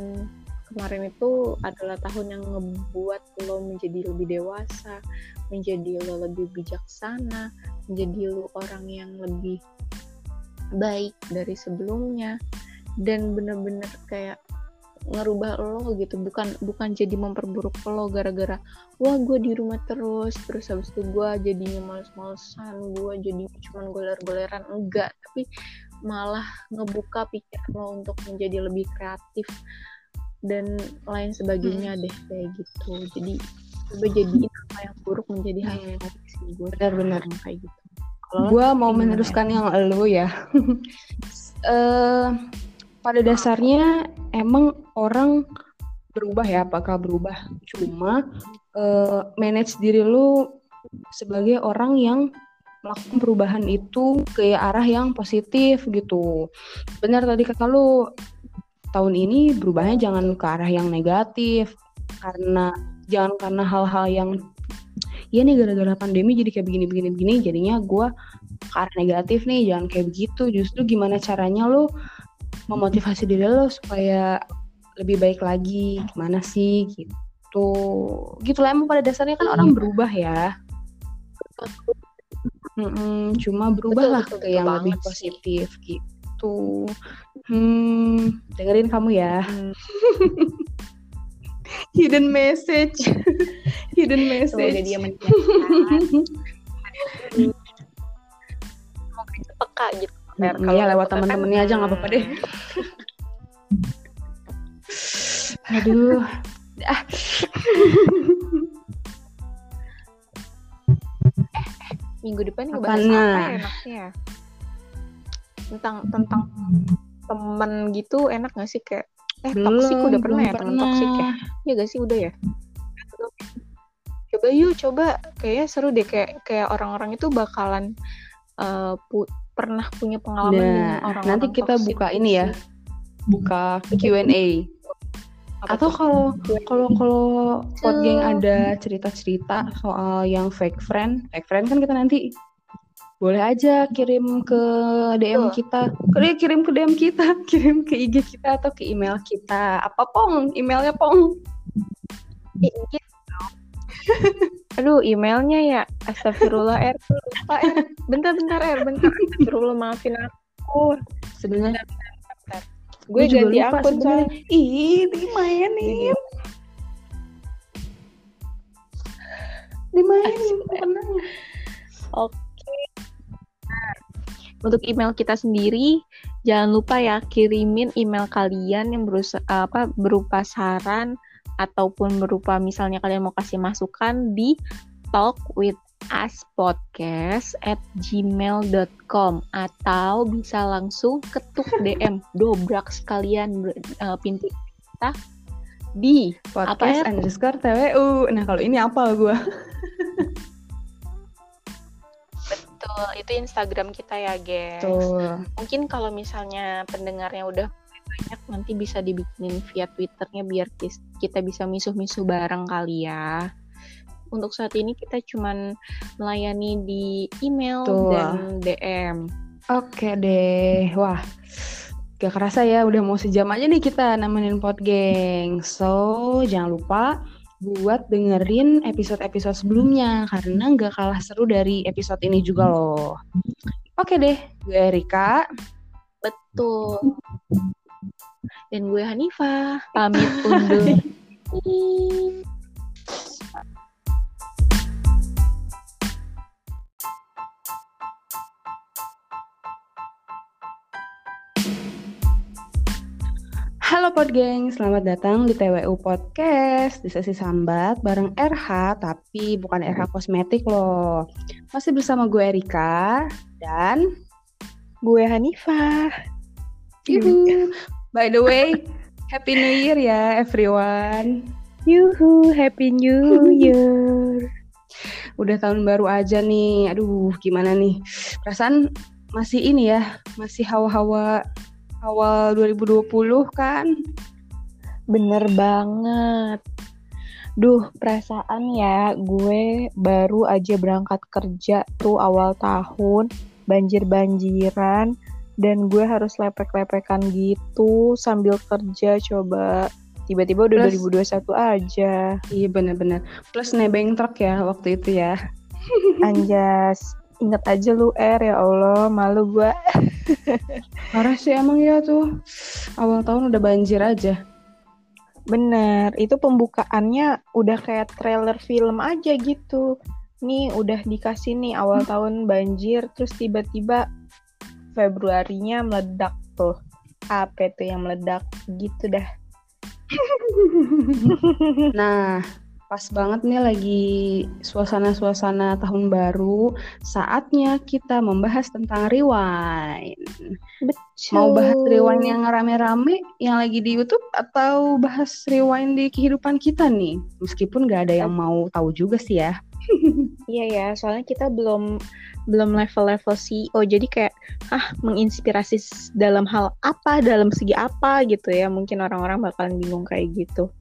kemarin itu adalah tahun yang ngebuat lo menjadi lebih dewasa, menjadi lo lebih bijaksana, menjadi lo orang yang lebih baik dari sebelumnya dan bener-bener kayak ngerubah lo gitu. Bukan bukan jadi memperburuk lo gara-gara wah gue di rumah terus terus habis itu gue jadinya males-malesan gue jadi cuman goler-goleran. Enggak tapi malah ngebuka pikiran lo untuk menjadi lebih kreatif dan lain sebagainya hmm. deh kayak gitu. Jadi coba jadiin apa yang buruk menjadi hal yang baik sih gue benar-benar kayak gitu. Gue mau meneruskan yang lo ya. Uh, pada dasarnya emang orang berubah ya apakah berubah. Cuma uh, manage diri lu sebagai orang yang melakukan perubahan itu ke arah yang positif gitu. Benar tadi kata lu tahun ini berubahnya jangan ke arah yang negatif karena jangan karena hal-hal yang ya nih gara-gara pandemi jadi kayak begini-begini begini jadinya gue ke arah negatif nih jangan kayak begitu. Justru gimana caranya lu memotivasi diri lo supaya lebih baik lagi? Gimana sih? Gitu. Gitulah emang pada dasarnya kan orang berubah ya. Mm-mm, cuma berubahlah betul, ke yang lebih positif sih. gitu hmm dengerin kamu ya hmm. hidden message hidden message semoga dia semoga peka gitu hmm, kalau ya lewat teman-temannya aja nggak apa-apa deh aduh ah minggu depan ngebahas apa ya enaknya tentang tentang temen gitu enak gak sih? Kayak eh belum, toksik udah pernah ya temen toksik ya? ya gak sih? Udah ya? Coba yuk coba. Kayaknya seru deh kayak kayak orang-orang itu bakalan uh, pu pernah punya pengalaman nah, dengan orang-orang nanti kita buka ini ya. buka Q&A atau kalau kalau kalau pot geng ada cerita-cerita soal yang fake friend fake friend kan kita nanti boleh aja kirim ke DM kita. Kirim kirim ke DM kita kirim ke IG kita atau ke email kita. Apa pong? Emailnya pong? Aduh, emailnya ya. Astagfirullah R lupa R. Bentar bentar R, bentar. Astagfirullah maafin aku. Sebenarnya gue ganti akun soalnya. ih dimainin. Dimainin tenang oke untuk email kita sendiri jangan lupa ya kirimin email kalian yang berusaha apa berupa saran ataupun berupa misalnya kalian mau kasih masukan di talk with aspodcast at gmail.com atau bisa langsung ketuk DM dobrak sekalian uh, pintu kita di podcast apa underscore TWU. Nah kalau ini apa gue? Betul, itu Instagram kita ya guys. Betul. Mungkin kalau misalnya pendengarnya udah banyak nanti bisa dibikinin via Twitternya biar kita bisa misuh-misuh bareng kali ya untuk saat ini kita cuman melayani di email Tuh. dan DM. Oke deh, wah gak kerasa ya udah mau sejam aja nih kita nemenin pot geng. So jangan lupa buat dengerin episode-episode sebelumnya karena gak kalah seru dari episode ini juga loh. Oke deh, gue Erika. Betul. Dan gue Hanifa. Pamit undur. Halo Pod Geng, selamat datang di TWU Podcast di sesi sambat bareng RH tapi bukan RH kosmetik loh. Masih bersama gue Erika dan gue Hanifa. Yuhu. By the way, Happy New Year ya everyone. Yuhu, Happy New Year. Udah tahun baru aja nih. Aduh, gimana nih? Perasaan masih ini ya, masih hawa-hawa awal 2020 kan. Bener banget. Duh, perasaan ya gue baru aja berangkat kerja tuh awal tahun, banjir-banjiran, dan gue harus lepek-lepekan gitu sambil kerja coba. Tiba-tiba udah Plus, 2021 aja. Iya bener-bener. Plus nebeng truk ya waktu itu ya. Anjas. Ingat aja lu R ya Allah, malu gue. Parah sih emang ya tuh. Awal tahun udah banjir aja. Bener, itu pembukaannya udah kayak trailer film aja gitu. Nih udah dikasih nih awal hmm. tahun banjir, terus tiba-tiba Februarinya meledak tuh. Apa tuh yang meledak gitu dah. nah, pas banget nih lagi suasana-suasana tahun baru, saatnya kita membahas tentang rewind. Betul. Mau bahas rewind yang rame-rame yang lagi di YouTube atau bahas rewind di kehidupan kita nih? Meskipun gak ada yang mau tahu juga sih ya. Iya ya, soalnya kita belum belum level-level CEO, jadi kayak ah menginspirasi dalam hal apa, dalam segi apa gitu ya. Mungkin orang-orang bakalan bingung kayak gitu.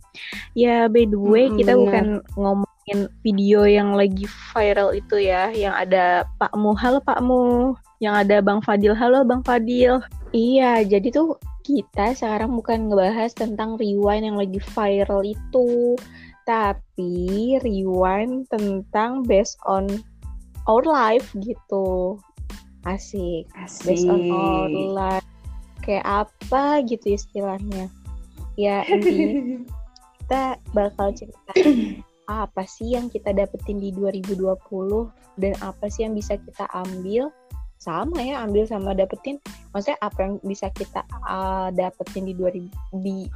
Ya, by the way, hmm, kita bener. bukan ngomongin video yang lagi viral itu ya, yang ada Pakmu, halo Pakmu, yang ada Bang Fadil, halo Bang Fadil. Iya, jadi tuh kita sekarang bukan ngebahas tentang rewind yang lagi viral itu, tapi rewind tentang based on our life gitu. Asik. Asik. Based on our life. Kayak apa gitu istilahnya. Ya intinya kita bakal cerita apa sih yang kita dapetin di 2020 dan apa sih yang bisa kita ambil sama ya ambil sama dapetin maksudnya apa yang bisa kita uh, dapetin di 2000 di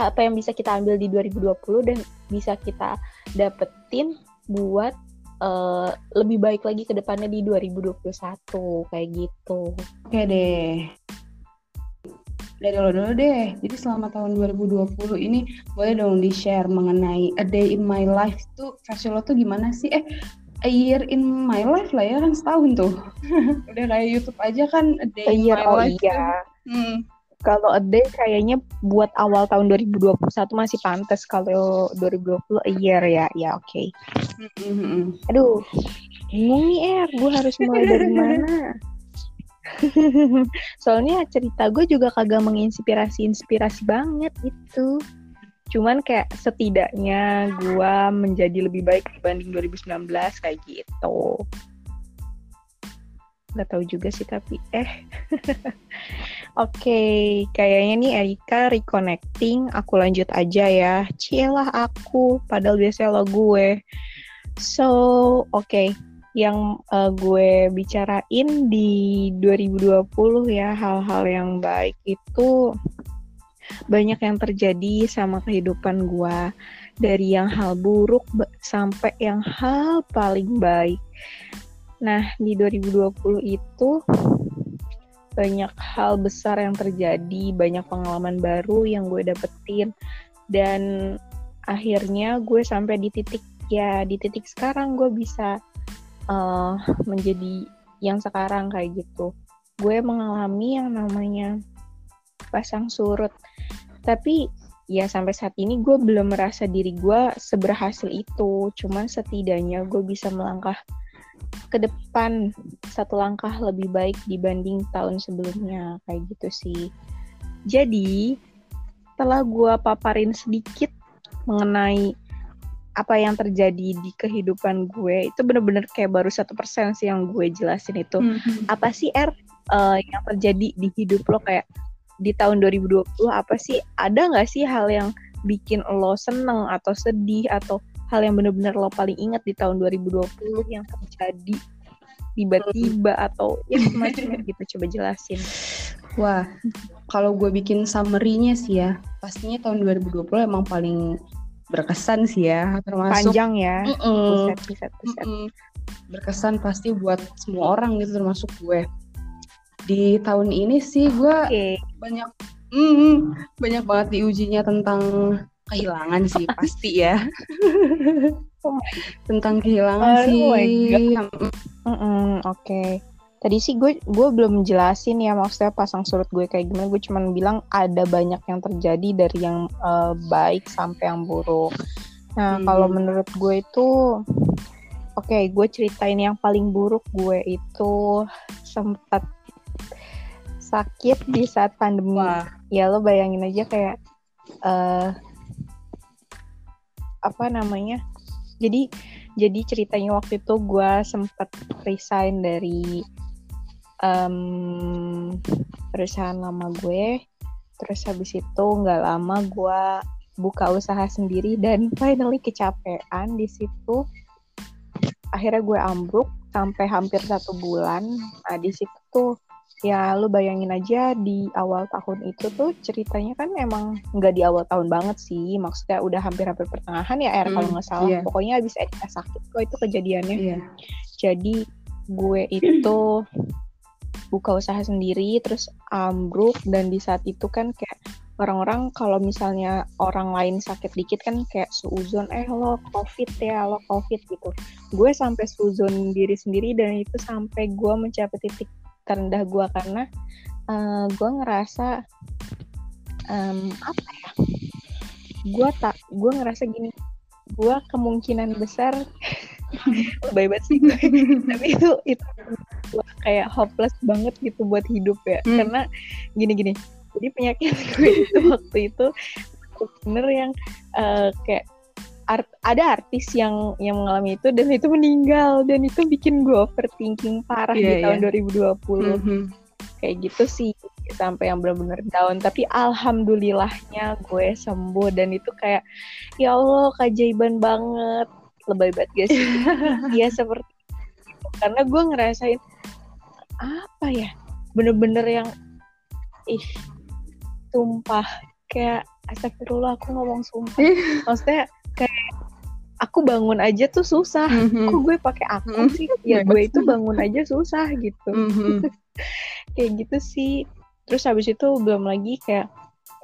apa yang bisa kita ambil di 2020 dan bisa kita dapetin buat uh, lebih baik lagi ke depannya di 2021 kayak gitu. Oke deh. Dari lo dulu deh. Jadi selama tahun 2020 ini boleh dong di-share mengenai a day in my life itu versi lo tuh gimana sih? Eh a year in my life lah ya kan setahun tuh udah kayak YouTube aja kan a day a in my oh life iya. Hmm. Kalau a day kayaknya buat awal tahun 2021 masih pantas kalau 2020 a year ya ya oke okay. mm-hmm. aduh bingung nih er gue harus mulai dari mana soalnya cerita gue juga kagak menginspirasi inspirasi banget itu. Cuman kayak setidaknya gue menjadi lebih baik dibanding 2019 kayak gitu. Nggak tahu juga sih tapi eh. Oke okay, kayaknya nih Erika reconnecting. Aku lanjut aja ya. Cielah aku padahal biasanya lo gue. So oke. okay. Yang uh, gue bicarain di 2020 ya hal-hal yang baik itu banyak yang terjadi sama kehidupan gue dari yang hal buruk sampai yang hal paling baik. Nah, di 2020 itu banyak hal besar yang terjadi, banyak pengalaman baru yang gue dapetin dan akhirnya gue sampai di titik ya di titik sekarang gue bisa uh, menjadi yang sekarang kayak gitu. Gue mengalami yang namanya pasang surut. Tapi ya sampai saat ini gue belum merasa diri gue seberhasil itu. Cuman setidaknya gue bisa melangkah ke depan satu langkah lebih baik dibanding tahun sebelumnya kayak gitu sih. Jadi setelah gue paparin sedikit mengenai apa yang terjadi di kehidupan gue itu bener-bener kayak baru satu persen sih yang gue jelasin itu. Mm -hmm. apa sih R uh, yang terjadi di hidup lo? Kayak di tahun 2020 apa sih? Ada nggak sih hal yang bikin lo seneng atau sedih atau hal yang bener-bener lo paling ingat di tahun 2020 yang terjadi tiba-tiba atau ya semacamnya gitu coba jelasin. Wah kalau gue bikin summary-nya sih ya pastinya tahun 2020 emang paling berkesan sih ya termasuk panjang ya. Mm -mm, buset, buset, buset. Mm -mm, berkesan pasti buat semua orang gitu termasuk gue. Di tahun ini sih gue okay. banyak mm, banyak banget diujinya tentang kehilangan sih pasti ya. Oh tentang kehilangan oh, sih. Mm -mm, oke. okay. Tadi sih gue gue belum jelasin ya maksudnya pasang surut gue kayak gimana gue cuma bilang ada banyak yang terjadi dari yang uh, baik sampai yang buruk nah hmm. kalau menurut gue itu oke okay, gue ceritain yang paling buruk gue itu sempat sakit di saat pandemi. Wah. Ya lo bayangin aja kayak uh, apa namanya? Jadi jadi ceritanya waktu itu gue sempet resign dari um, perusahaan lama gue. Terus habis itu nggak lama gue buka usaha sendiri dan finally kecapean di situ. Akhirnya gue ambruk sampai hampir satu bulan. Nah di situ ya lu bayangin aja di awal tahun itu tuh ceritanya kan emang nggak di awal tahun banget sih maksudnya udah hampir-hampir pertengahan ya er hmm, kalau nggak salah yeah. pokoknya abis Erika sakit kok itu kejadiannya yeah. jadi gue itu buka usaha sendiri terus ambruk dan di saat itu kan kayak orang-orang kalau misalnya orang lain sakit dikit kan kayak seuzon eh lo covid ya lo covid gitu. Gue sampai seuzon diri sendiri dan itu sampai gue mencapai titik terendah gue karena uh, gue ngerasa um, apa ya gue tak gue ngerasa gini gue kemungkinan besar bebas sih tapi itu itu gue kayak hopeless banget gitu buat hidup ya hmm. karena gini gini jadi penyakit gue itu waktu itu bener yang uh, kayak art, ada artis yang yang mengalami itu dan itu meninggal dan itu bikin gue overthinking parah yeah, di tahun yeah. 2020 mm -hmm. kayak gitu sih sampai yang benar-benar down. Tapi alhamdulillahnya gue sembuh dan itu kayak ya Allah keajaiban banget. Lebay banget guys. Ya seperti itu. karena gue ngerasain apa ya bener-bener yang ih tumpah kayak astagfirullah aku ngomong sumpah. Maksudnya kayak aku bangun aja tuh susah. Mm-hmm. kok gue pakai aku mm-hmm. sih? Ya gue itu bangun aja susah gitu. Mm-hmm. kayak gitu sih terus habis itu belum lagi kayak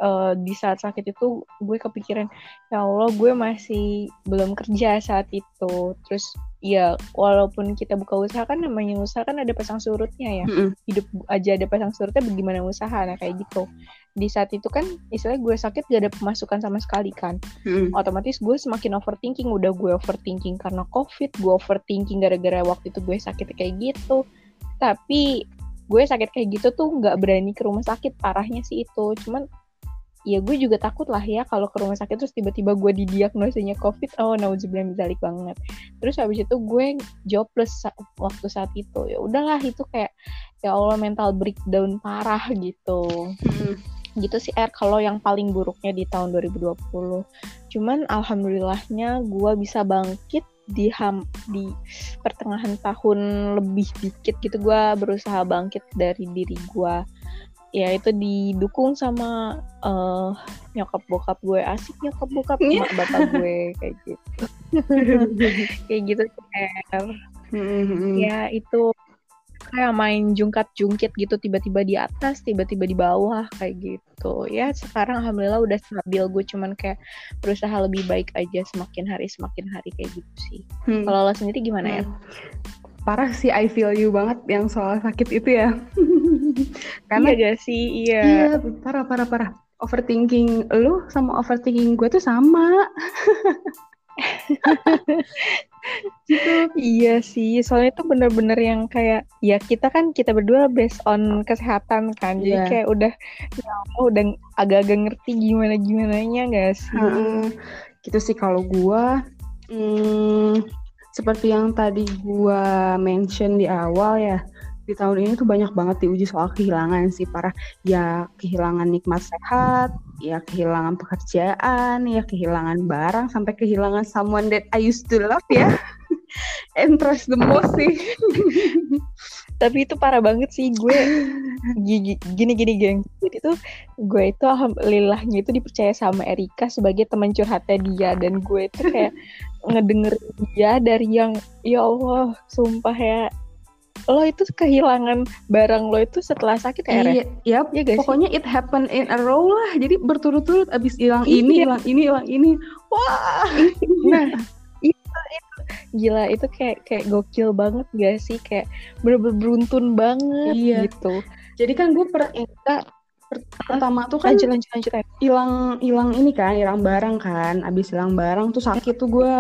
uh, di saat sakit itu gue kepikiran ya Allah gue masih belum kerja saat itu. Terus ya walaupun kita buka usaha kan namanya usaha kan ada pasang surutnya ya. Mm -hmm. hidup aja ada pasang surutnya bagaimana usaha? Nah kayak gitu. Di saat itu kan istilahnya gue sakit gak ada pemasukan sama sekali kan. Mm. otomatis gue semakin overthinking. Udah gue overthinking karena covid gue overthinking gara-gara waktu itu gue sakit kayak gitu. Tapi gue sakit kayak gitu tuh nggak berani ke rumah sakit parahnya sih itu. Cuman ya gue juga takut lah ya kalau ke rumah sakit terus tiba-tiba gue didiagnosanya covid oh nauzubillah balik banget. Terus habis itu gue jobless waktu saat itu. Ya udahlah itu kayak ya Allah mental breakdown parah gitu. Hmm. gitu sih R kalau yang paling buruknya di tahun 2020 cuman alhamdulillahnya gue bisa bangkit di ham di pertengahan tahun lebih dikit gitu gue berusaha bangkit dari diri gue ya itu didukung sama uh, nyokap bokap gue asik nyokap bokap yeah. mak bapak gue kayak gitu kayak gitu kayak mm-hmm. ya itu kayak main jungkat jungkit gitu tiba-tiba di atas tiba-tiba di bawah kayak gitu ya sekarang alhamdulillah udah stabil gue cuman kayak berusaha lebih baik aja semakin hari semakin hari kayak gitu sih hmm. kalau lo sendiri gimana ya hmm. parah sih I feel you banget yang soal sakit itu ya Karena iya gak sih? Iya. Iya, parah parah parah. Overthinking lu sama overthinking gue tuh sama. Iya sih, soalnya itu bener-bener yang kayak ya kita kan kita berdua based on kesehatan kan, yeah. jadi iya. kayak udah ya udah agak-agak ngerti gimana gimana nya gak sih? Hmm, gitu sih kalau gue, hmm, seperti yang tadi gue mention di awal ya, di tahun ini tuh banyak banget diuji soal kehilangan sih para ya kehilangan nikmat sehat, ya kehilangan pekerjaan, ya kehilangan barang sampai kehilangan someone that I used to love ya. And trust the most sih. Tapi itu parah banget sih gue gini gini, gini geng. Jadi tuh gue itu alhamdulillahnya itu dipercaya sama Erika sebagai teman curhatnya dia dan gue itu kayak ngedenger dia dari yang ya Allah sumpah ya lo itu kehilangan barang lo itu setelah sakit ya? Iya, yep. ya guys. Pokoknya it happen in a row lah. Jadi berturut-turut abis hilang iya. ini, hilang ini, hilang ini. Wah. Nah, itu, itu gila itu kayak kayak gokil banget gak sih? Kayak bener-bener beruntun banget iya. gitu. Jadi kan gue per per pertama tuh kan lanjut lanjut lanjut hilang hilang ini kan hilang barang kan abis hilang barang tuh sakit tuh gue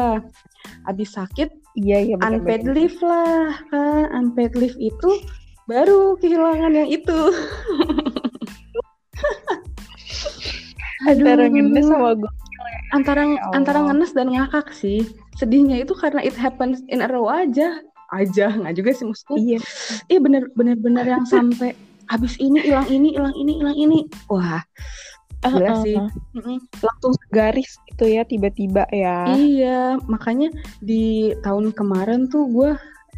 abis sakit Iya iya bener, unpaid bener. leave lah kan unpaid leave itu baru kehilangan yang itu. Aduh. Antara ngenes sama gue. Antara ya antara ngenes dan ngakak sih. Sedihnya itu karena it happens in a row aja. Aja nggak juga sih maksudnya. Iya. Iya bener bener bener yang sampai habis ini hilang ini hilang ini hilang ini. Wah uh, uh, sih uh, langsung garis gitu ya tiba-tiba ya. Iya makanya di tahun kemarin tuh gue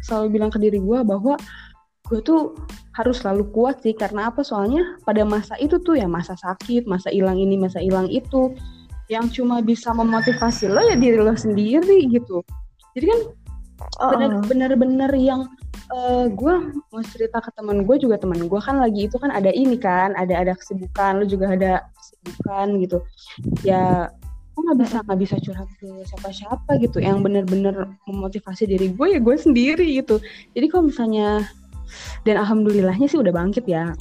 selalu bilang ke diri gue bahwa gue tuh harus selalu kuat sih karena apa? Soalnya pada masa itu tuh ya masa sakit masa hilang ini masa hilang itu yang cuma bisa memotivasi lo ya diri lo sendiri gitu. Jadi kan bener-bener yang uh, gue mau cerita ke teman gue juga teman gue kan lagi itu kan ada ini kan ada ada kesibukan lu juga ada kesibukan gitu. Ya gue nggak bisa nggak bisa curhat ke siapa-siapa gitu. Yang bener-bener memotivasi diri gue ya gue sendiri gitu. Jadi kalau misalnya dan alhamdulillahnya sih udah bangkit ya.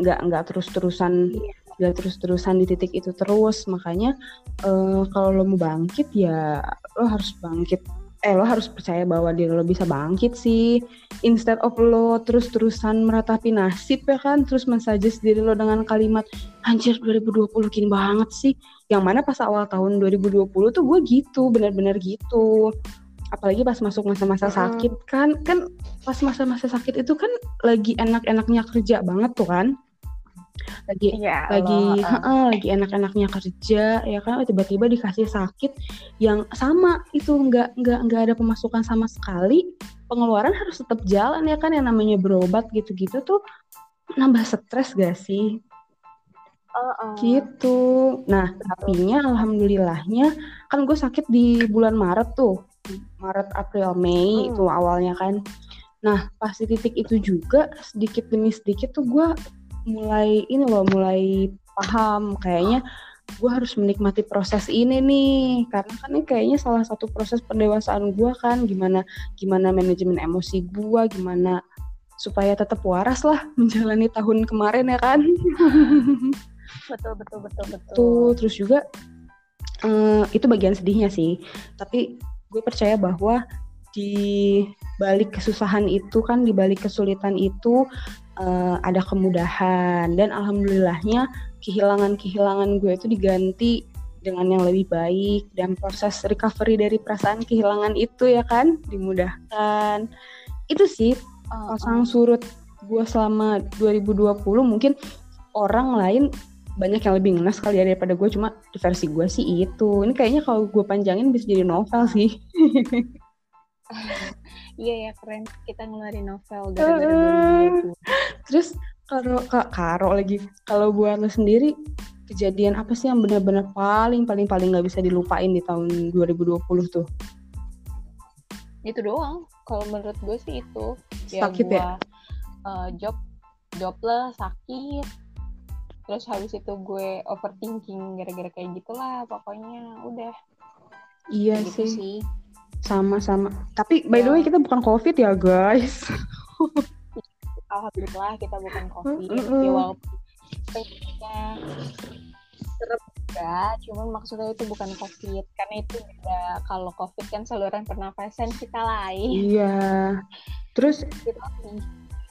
Nggak nggak terus-terusan nggak terus-terusan di titik itu terus. Makanya uh, kalau lo mau bangkit ya lo harus bangkit eh lo harus percaya bahwa diri lo bisa bangkit sih. Instead of lo terus-terusan meratapi nasib ya kan? Terus mensuggest diri lo dengan kalimat anjir 2020 gini banget sih. Yang mana pas awal tahun 2020 tuh gue gitu benar-benar gitu. Apalagi pas masuk masa-masa sakit kan kan pas masa-masa sakit itu kan lagi enak-enaknya kerja banget tuh kan lagi ya, lagi uh. Uh, lagi enak-enaknya kerja ya kan? Tiba-tiba dikasih sakit yang sama itu nggak nggak nggak ada pemasukan sama sekali. Pengeluaran harus tetap jalan ya kan? Yang namanya berobat gitu-gitu tuh nambah stres gak sih? Uh, uh. gitu. Nah tapi alhamdulillahnya kan gue sakit di bulan Maret tuh. Maret April Mei hmm. itu awalnya kan. Nah pas di titik itu juga sedikit demi sedikit tuh gue mulai ini loh mulai paham kayaknya gue harus menikmati proses ini nih. Karena kan ini kayaknya salah satu proses pendewasaan gue kan. Gimana gimana manajemen emosi gue gimana supaya tetap waras lah menjalani tahun kemarin ya kan. Betul betul betul betul. Tuh terus juga uh, itu bagian sedihnya sih. Tapi gue percaya bahwa di balik kesusahan itu kan di balik kesulitan itu uh, ada kemudahan. Dan alhamdulillahnya kehilangan-kehilangan gue itu diganti dengan yang lebih baik. Dan proses recovery dari perasaan kehilangan itu ya kan dimudahkan. Itu sih uh, pasang surut gue selama 2020 mungkin orang lain banyak yang lebih ngenes kali ya daripada gue. Cuma versi gue sih itu. Ini kayaknya kalau gue panjangin bisa jadi novel sih iya ya keren. Kita ngeluarin novel gara-gara uh, terus kalau kak karo lagi kalau buat lo sendiri kejadian apa sih yang benar-benar paling paling paling nggak bisa dilupain di tahun 2020 tuh? Itu doang. Kalau menurut gue sih itu. Sakit ya, gua, ya uh, job jobless sakit. Terus habis itu gue overthinking gara-gara kayak gitulah pokoknya. Udah. Iya gitu sih. sih sama-sama. Tapi by the way ya. kita bukan covid ya guys. Alhamdulillah kita bukan covid. Mm -hmm. ya walaupun serem juga cuman maksudnya itu bukan covid. Karena itu beda kalau covid kan saluran pernafasan kita lain. Iya. Terus gitu.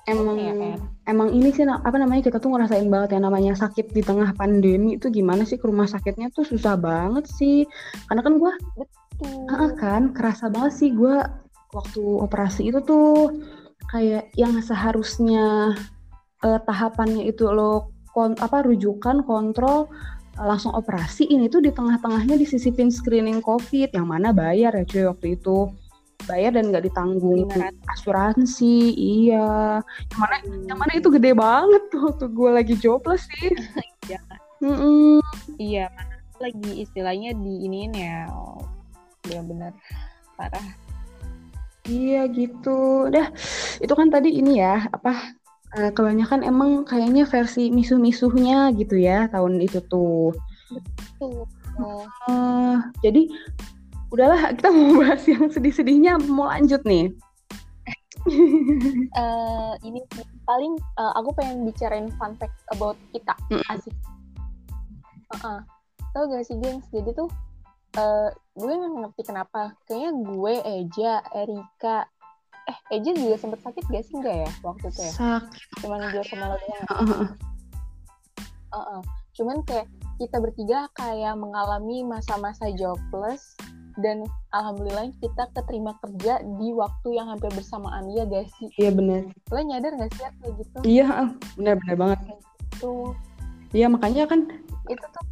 emang ya, emang ini sih apa namanya kita tuh ngerasain banget ya namanya sakit di tengah pandemi itu gimana sih? Ke rumah sakitnya tuh susah banget sih. Karena kan gue betul kan? Kerasa banget sih gue waktu operasi itu tuh kayak yang seharusnya uh, tahapannya itu lo kon apa rujukan kontrol uh, langsung operasi ini tuh di tengah-tengahnya disisipin screening covid yang mana bayar ya cuy waktu itu. Bayar dan nggak ditanggung asuransi iya. Yang mana hmm. yang mana itu gede banget tuh waktu gue lagi jobless sih. Iya. Mm -mm. iya lagi istilahnya di ini ya oh, benar. Parah. Iya gitu. Dah itu kan tadi ini ya apa uh, kebanyakan emang kayaknya versi misuh-misuhnya gitu ya tahun itu tuh. Betul. Uh, jadi udahlah kita mau bahas yang sedih-sedihnya mau lanjut nih. Uh, ini paling uh, aku pengen bicarain fun fact about kita. Mm. asik. Uh -uh. tau gak sih gengs? Jadi tuh uh, gue nggak ngerti kenapa. Kayaknya gue Eja Erika. Eh Eja juga sempet sakit gak sih enggak ya waktu itu ya? Sakit. Cuman gue sama lo doang. Uh -uh. uh -uh. cuman kayak kita bertiga kayak mengalami masa-masa jobless dan alhamdulillah kita keterima kerja di waktu yang hampir bersamaan. Ya guys sih? Iya benar lo nyadar gak sih kayak gitu? Iya benar benar banget. Itu iya makanya kan itu tuh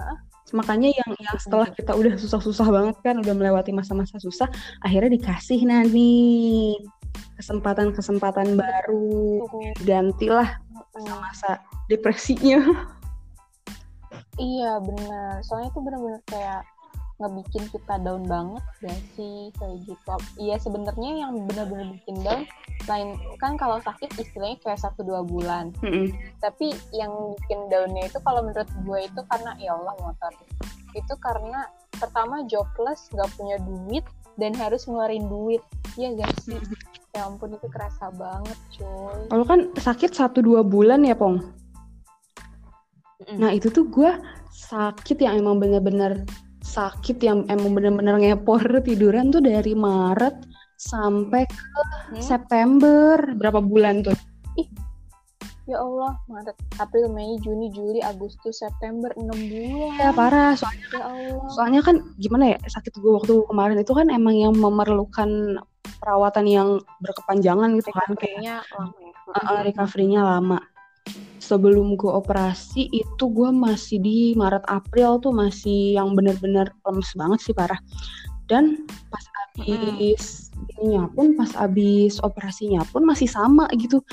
uh, makanya yang yang setelah kita udah susah-susah banget kan udah melewati masa-masa susah akhirnya dikasih nanti kesempatan-kesempatan baru gantilah masa-masa depresinya. Iya benar. Soalnya itu benar-benar kayak ngebikin kita down banget gak sih? Kayak gitu. Iya sebenarnya yang benar-benar bikin down lain kan kalau sakit istilahnya kayak satu dua bulan. Mm -hmm. tapi yang bikin downnya itu kalau menurut gue itu karena ya Allah motor. Itu karena pertama jobless gak punya duit dan harus ngeluarin duit. Ya gak sih? Mm -hmm. ya ampun itu kerasa banget coy kalau kan sakit satu dua bulan ya pong? Mm -hmm. nah itu tuh gue sakit yang emang bener-bener sakit yang emang bener-bener ngepor tiduran tuh dari Maret sampai ke hmm? September berapa bulan tuh? Ih, ya Allah Maret, April, Mei, Juni, Juli, Agustus, September 6 bulan. Ya parah soalnya ya Allah. soalnya kan gimana ya sakit gue waktu kemarin itu kan emang yang memerlukan perawatan yang berkepanjangan gitu kan kayaknya lama ya. Uh, recovery-nya lama. Sebelum gue operasi itu gue masih di Maret April tuh masih yang bener-bener lemes banget sih parah. Dan pas abis hmm. ininya pun pas abis operasinya pun masih sama gitu.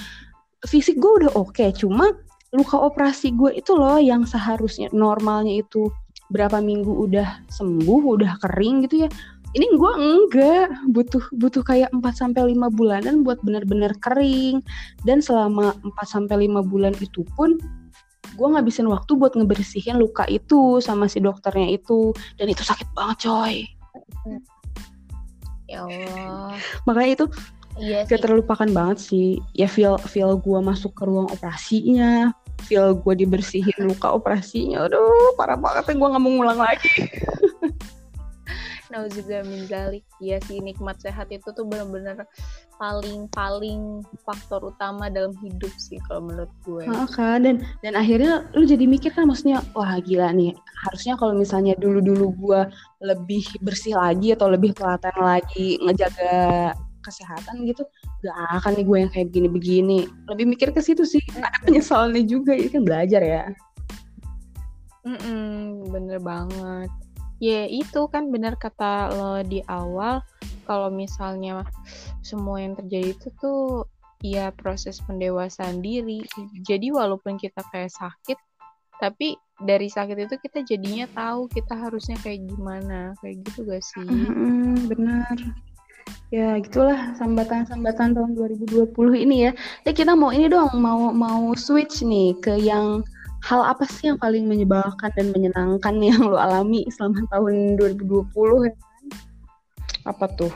Fisik gue udah oke, okay, cuma luka operasi gue itu loh yang seharusnya normalnya itu berapa minggu udah sembuh, udah kering gitu ya ini gue enggak. Butuh butuh kayak 4 sampai lima bulanan buat benar-benar kering. Dan selama 4 sampai lima bulan itu pun gue ngabisin waktu buat ngebersihin luka itu sama si dokternya itu. Dan itu sakit banget coy. Ya Allah. Makanya itu iya gak terlupakan banget sih. Ya feel feel gue masuk ke ruang operasinya. Feel gue dibersihin luka operasinya. Aduh parah banget gue nggak mau ngulang lagi Nauzubillah min zalik. Iya sih nikmat sehat itu tuh benar-benar paling paling faktor utama dalam hidup sih kalau menurut gue. Nah, kan dan dan akhirnya lu jadi mikir kan maksudnya wah gila nih harusnya kalau misalnya dulu-dulu gue lebih bersih lagi atau lebih telaten lagi ngejaga kesehatan gitu gak akan nih gue yang kayak begini-begini lebih mikir ke situ sih ada penyesalannya juga ini kan belajar ya Mm -mm, bener banget ya itu kan benar kata lo di awal kalau misalnya semua yang terjadi itu tuh ya proses pendewasaan diri. Jadi walaupun kita kayak sakit tapi dari sakit itu kita jadinya tahu kita harusnya kayak gimana. Kayak gitu gak sih? Mm, benar. Ya gitulah sambatan-sambatan tahun 2020 ini ya. Ya kita mau ini dong mau mau switch nih ke yang hal apa sih yang paling menyebalkan dan menyenangkan yang lo alami selama tahun 2020 ya kan? Apa tuh?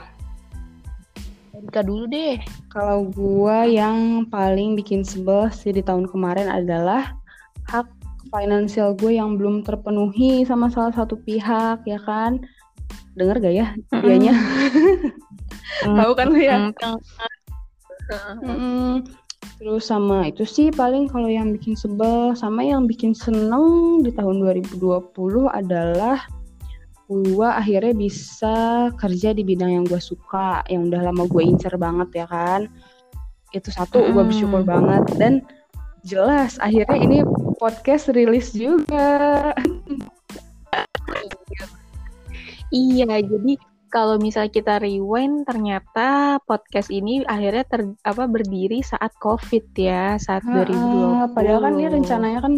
Erika dulu deh. Kalau gua yang paling bikin sebel sih di tahun kemarin adalah hak finansial gue yang belum terpenuhi sama salah satu pihak ya kan. Dengar gak ya dianya? Tahu kan lu ya? Mm -mm. Terus sama itu sih paling kalau yang bikin sebel sama yang bikin seneng di tahun 2020 adalah gue akhirnya bisa kerja di bidang yang gue suka, yang udah lama gue incer banget ya kan. Itu satu hmm. gue bersyukur banget dan jelas akhirnya ini podcast rilis juga. iya, jadi kalau misalnya kita rewind ternyata podcast ini akhirnya ter, apa berdiri saat covid ya saat ha, 2020 padahal kan ini rencananya kan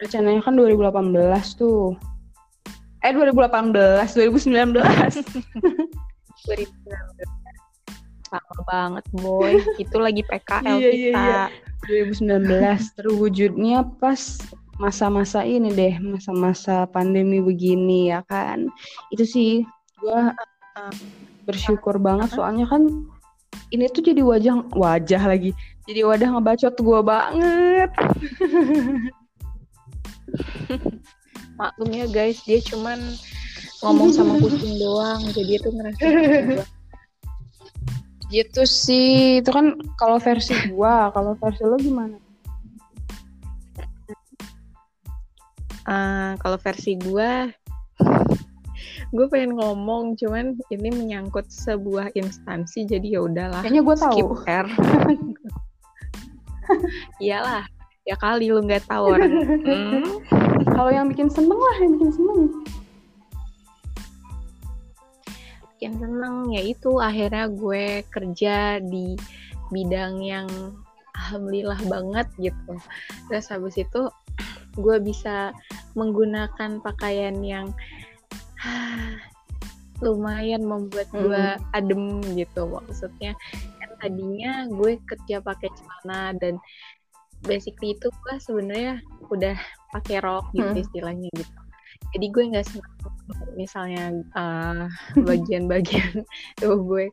rencananya kan 2018 tuh. Eh 2018 2019 2019 sama banget boy. Itu lagi PKL iya, kita. iya, iya. 2019 terwujudnya pas masa-masa ini deh masa-masa pandemi begini ya kan? Itu sih gue bersyukur banget soalnya kan ini tuh jadi wajah wajah lagi. Jadi wadah ngebacot gue banget. Maklum ya guys dia cuman ngomong sama kucing doang jadi itu ngerasa gitu sih itu kan kalau versi gua kalau versi lo gimana? Uh, kalau versi gua gue pengen ngomong cuman ini menyangkut sebuah instansi jadi ya udahlah. Kayaknya gue tahu. Skip R. Iyalah ya kali lu nggak tahu orang. Hmm. kalau yang bikin seneng lah yang bikin seneng. Bikin seneng ya itu. Akhirnya gue kerja di bidang yang alhamdulillah banget gitu. Terus habis itu gue bisa menggunakan pakaian yang lumayan membuat gue hmm. adem gitu maksudnya kan tadinya gue kerja pakai celana dan basically itu gue sebenarnya udah pakai rok gitu hmm. istilahnya gitu jadi gue nggak senang misalnya uh, bagian-bagian tuh gue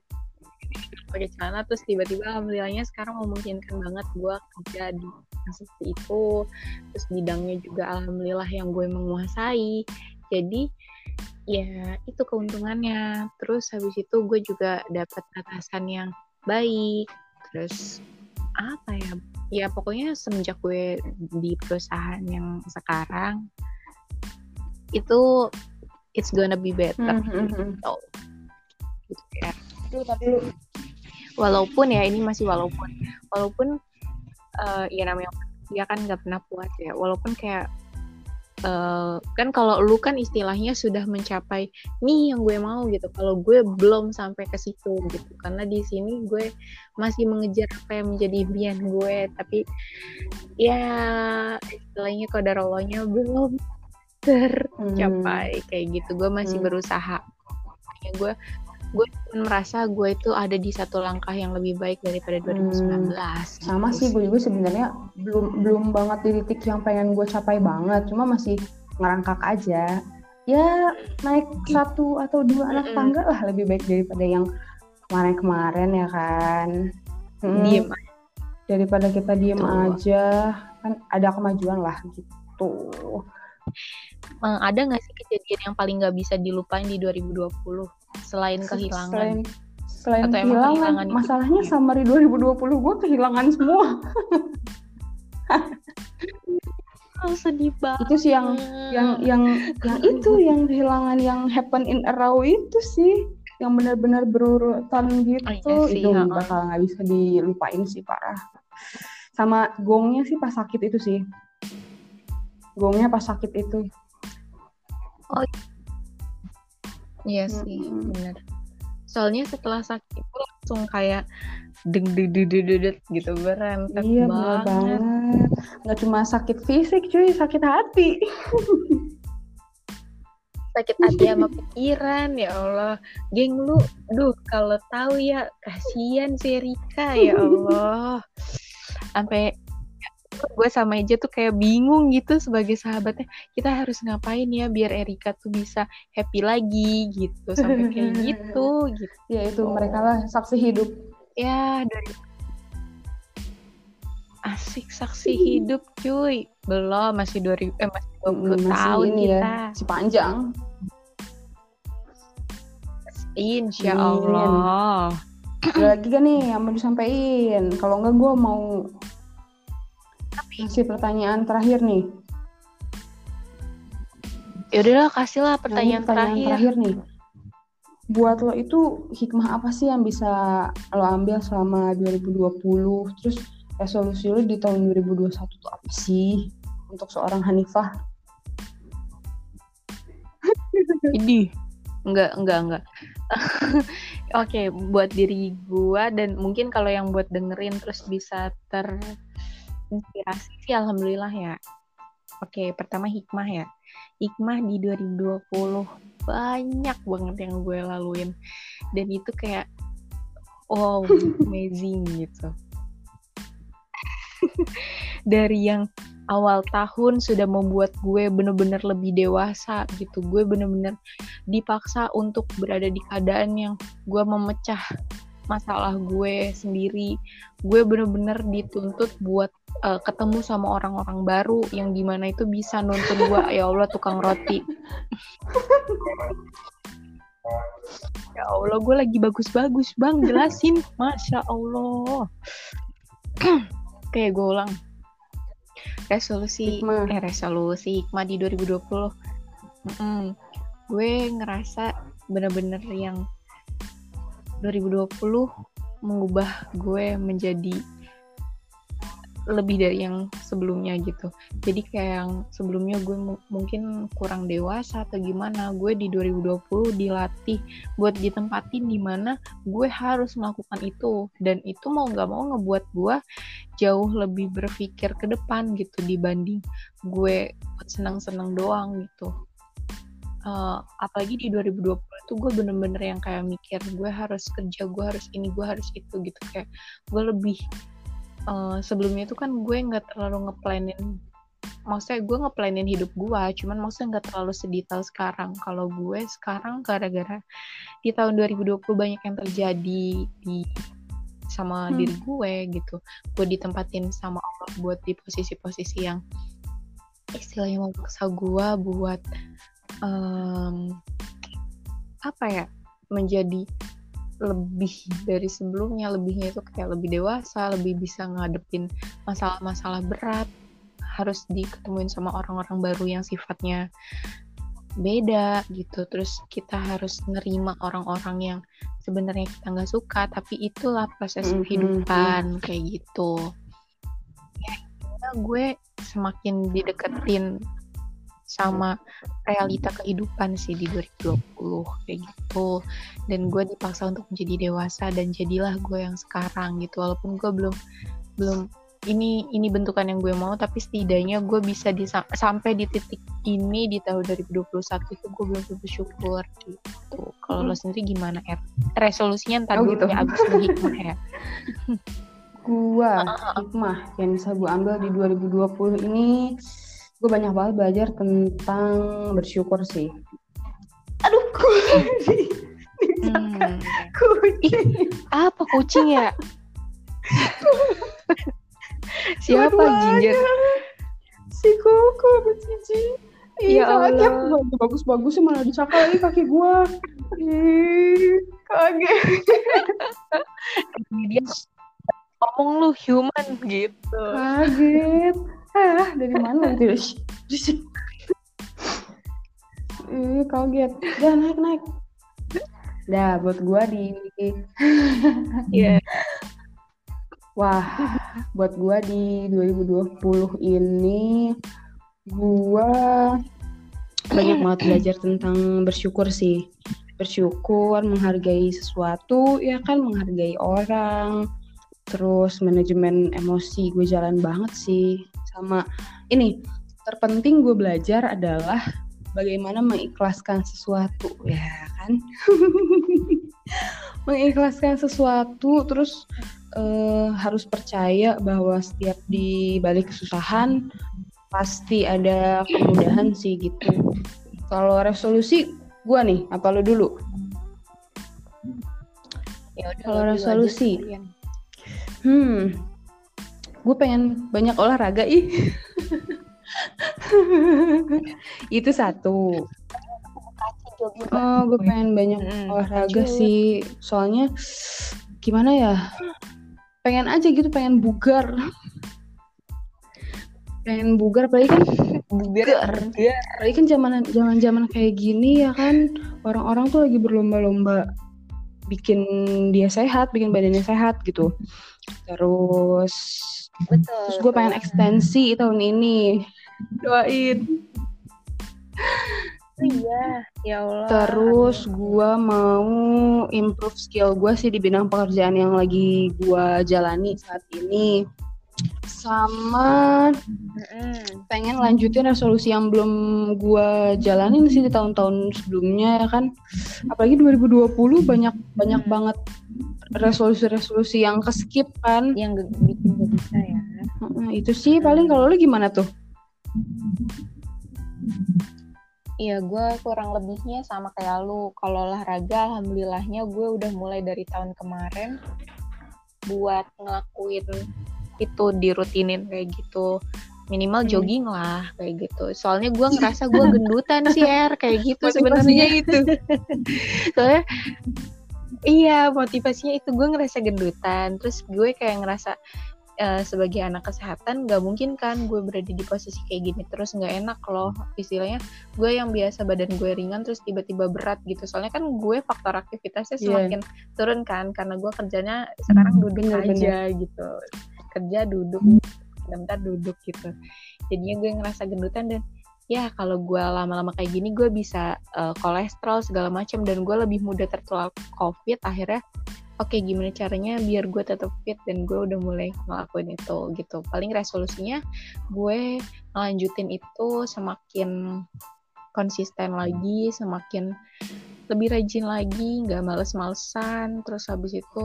pakai celana terus tiba-tiba alhamdulillahnya sekarang memungkinkan banget gue kerja di seperti itu terus bidangnya juga alhamdulillah yang gue menguasai jadi ya itu keuntungannya. Terus habis itu gue juga dapat atasan yang baik. Terus apa ya ya pokoknya semenjak gue di perusahaan yang sekarang itu it's gonna be better. Mm -hmm. gitu. gitu ya. Walaupun ya ini masih walaupun. Walaupun uh, ya namanya dia kan nggak pernah puas ya. Walaupun kayak uh, kan kalau lu kan istilahnya sudah mencapai nih yang gue mau gitu. Kalau gue belum sampai ke situ gitu. Karena di sini gue masih mengejar apa yang menjadi impian gue. Tapi ya istilahnya kodarolanya belum tercapai hmm. kayak gitu. Gue masih hmm. berusaha. Ya gue gue merasa gue itu ada di satu langkah yang lebih baik daripada 2019 hmm, sama gitu sih gue juga sebenarnya belum belum banget di titik yang pengen gue capai banget. Cuma masih ngerangkak aja. Ya naik satu atau dua anak tangga lah lebih baik daripada yang kemarin-kemarin ya kan? Hmm, diem daripada kita diem Tuh. aja. Kan ada kemajuan lah gitu ada nggak sih kejadian yang paling nggak bisa dilupain di 2020 selain kehilangan. selain selain Atau kehilangan, kehilangan masalahnya itu? summary 2020 gue kehilangan semua. Oh, sedih banget itu sih yang yang yang yang itu yang kehilangan yang happen in a row itu sih. Yang benar-benar berurutan gitu oh, iya sih, itu ya. bakal nggak bisa dilupain sih parah. Sama gongnya sih pas sakit itu sih. Gongnya pas sakit itu oh Iya sih, hmm. benar. Soalnya setelah sakit itu langsung kayak deg deg deg deg deg gitu berantak iya, banget. banget. Nggak cuma sakit fisik cuy, sakit hati. sakit hati sama pikiran ya Allah. Geng lu, duh kalau tahu ya kasihan si Rika ya Allah. Sampai gue sama aja tuh kayak bingung gitu sebagai sahabatnya. Kita harus ngapain ya biar Erika tuh bisa happy lagi gitu sampai kayak gitu gitu. Ya itu mereka lah saksi hidup. Ya dari asik saksi hidup cuy. Belum masih dua ribu eh masih dua puluh tahun ini ya, kita. ya, si panjang. Insya Allah. Ada lagi kan nih yang mau disampaikan? Kalau enggak gue mau kasih pertanyaan terakhir nih. Ya udahlah kasihlah pertanyaan, nah, pertanyaan terakhir. terakhir nih. Buat lo itu hikmah apa sih yang bisa lo ambil selama 2020? Terus resolusi lo di tahun 2021 tuh apa sih untuk seorang Hanifah? Ini enggak enggak enggak. Oke, okay, buat diri gua dan mungkin kalau yang buat dengerin terus bisa ter inspirasi sih alhamdulillah ya. Oke, pertama hikmah ya. Hikmah di 2020 banyak banget yang gue laluin dan itu kayak wow amazing gitu. Dari yang awal tahun sudah membuat gue bener-bener lebih dewasa gitu. Gue bener-bener dipaksa untuk berada di keadaan yang gue memecah masalah gue sendiri. Gue bener-bener dituntut buat uh, ketemu sama orang-orang baru yang di mana itu bisa nuntun gue ya Allah tukang roti. Ya Allah gue lagi bagus-bagus bang. Jelasin. Masya Allah. Oke gue ulang. Resolusi hikmah. eh resolusi hikmah di 2020 mm -mm. gue ngerasa bener-bener yang 2020 mengubah gue menjadi lebih dari yang sebelumnya gitu. Jadi kayak yang sebelumnya gue mungkin kurang dewasa atau gimana, gue di 2020 dilatih buat ditempatin di mana gue harus melakukan itu dan itu mau nggak mau ngebuat gue jauh lebih berpikir ke depan gitu dibanding gue senang-senang doang gitu uh, apalagi di 2020 tuh gue bener-bener yang kayak mikir gue harus kerja gue harus ini gue harus itu gitu. Kayak gue lebih uh, sebelumnya itu kan gue nggak terlalu ngeplanin maksudnya gue ngeplanin hidup gue cuman maksudnya nggak terlalu sedetail sekarang. Kalau gue sekarang gara-gara di tahun 2020 banyak yang terjadi di sama hmm. diri gue gitu. Gue ditempatin sama Allah buat di posisi-posisi yang istilahnya memaksa gue buat um, apa ya menjadi lebih dari sebelumnya lebihnya itu kayak lebih dewasa lebih bisa ngadepin masalah-masalah berat. Harus diketemuin sama orang-orang baru yang sifatnya beda gitu. Terus kita harus nerima orang-orang yang sebenarnya kita nggak suka tapi itulah proses mm -hmm. kehidupan kayak gitu. Ya gue semakin dideketin sama realita kehidupan sih di 2020 kayak gitu. Dan gue dipaksa untuk menjadi dewasa dan jadilah gue yang sekarang gitu. Walaupun gue belum belum ini ini bentukan yang gue mau tapi setidaknya gue bisa di sampai di titik ini di tahun 2021 itu gue belum bersyukur gitu. Kalau hmm. lo sendiri gimana er? Resolusinya entar oh, gitu. ya abis hikmah ya gue hikmah yang bisa gue ambil di 2020 ini gue banyak banget belajar tentang bersyukur sih aduh kucing hmm. kucing apa kucing ya siapa ginger si koko cici Iya Allah. bagus-bagus sih malah dicakal lagi kaki gua. Ih, kaget. Dia ngomong lu human gitu. Kaget ah dari mana gitu Ih, kaget. Udah naik naik. Dah buat gua di yeah. Wah, buat gua di 2020 ini gua banyak banget belajar tentang bersyukur sih. Bersyukur, menghargai sesuatu, ya kan menghargai orang. Terus manajemen emosi gue jalan banget sih sama. Ini terpenting gue belajar adalah bagaimana mengikhlaskan sesuatu. Ya kan? Mengikhlaskan sesuatu terus uh, harus percaya bahwa setiap di balik kesusahan pasti ada kemudahan sih gitu. Kalau resolusi gue nih apa lo dulu? Ya kalau resolusi. hmm gue pengen banyak olahraga ih. Itu satu. Oh gue pengen banyak hmm, olahraga sih. soalnya gimana ya? Pengen aja gitu pengen bugar. Pengen bugar apalagi kan bugar. Apalagi kan zaman zaman zaman kayak gini ya kan orang-orang tuh lagi berlomba-lomba bikin dia sehat bikin badannya sehat gitu. Terus Betul. Terus gue pengen ekstensi tahun ini. Doain. Oh iya, ya Allah. Terus gue mau improve skill gue sih di bidang pekerjaan yang lagi gue jalani saat ini. Sama mm. pengen lanjutin resolusi yang belum gue jalanin sih di tahun-tahun sebelumnya ya kan. Apalagi 2020 banyak banyak banget resolusi-resolusi yang keskip kan yang bikin gak bisa ya nah, itu sih paling kalau lu gimana tuh Iya, gue kurang lebihnya sama kayak lu. Kalau olahraga, alhamdulillahnya gue udah mulai dari tahun kemarin buat ngelakuin itu dirutinin kayak gitu. Minimal hmm. jogging lah kayak gitu. Soalnya gue ngerasa gue gendutan sih, Er. Kayak gitu sebenarnya itu. Soalnya iya motivasinya itu gue ngerasa gendutan terus gue kayak ngerasa uh, sebagai anak kesehatan gak mungkin kan gue berada di posisi kayak gini terus nggak enak loh istilahnya gue yang biasa badan gue ringan terus tiba-tiba berat gitu soalnya kan gue faktor aktivitasnya iya. semakin yeah. turun kan karena gue kerjanya sekarang hmm, duduk bener, aja bener. gitu kerja duduk bentar duduk gitu jadinya gue ngerasa gendutan dan ya kalau gue lama-lama kayak gini gue bisa uh, kolesterol segala macam dan gue lebih mudah tertular covid akhirnya oke okay, gimana caranya biar gue tetap fit dan gue udah mulai ngelakuin itu gitu. Paling resolusinya gue ngelanjutin itu semakin konsisten lagi semakin lebih rajin lagi nggak males-malesan terus habis itu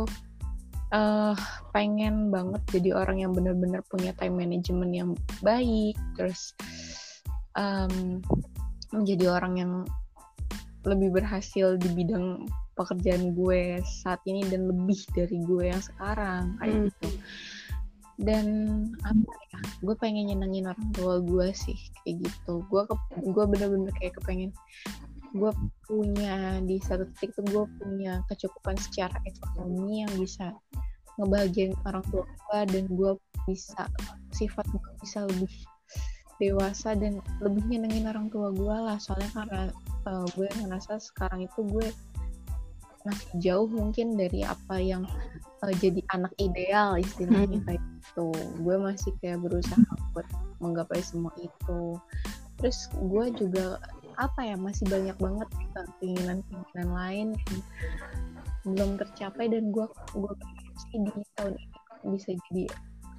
uh, pengen banget jadi orang yang benar-benar punya time management yang baik terus um, menjadi orang yang lebih berhasil di bidang pekerjaan gue saat ini dan lebih dari gue yang sekarang kayak hmm. gitu dan apa ya gue pengen nyenengin orang tua gue sih kayak gitu gue ke gue bener-bener kayak kepengen gue punya di satu titik tuh gue punya kecukupan secara ekonomi yang bisa ngebahagiain orang tua gue dan gue bisa sifat gue bisa lebih dewasa dan lebih nyenengin orang tua gue lah. Soalnya karena uh, gue ngerasa sekarang itu gue masih jauh mungkin dari apa yang uh, jadi anak ideal istilahnya hmm. kayak gitu. Gue masih kayak berusaha buat menggapai semua itu. Terus gue juga apa ya masih banyak banget keinginan-keinginan lain yang belum tercapai dan gue gue sih di tahun ini bisa jadi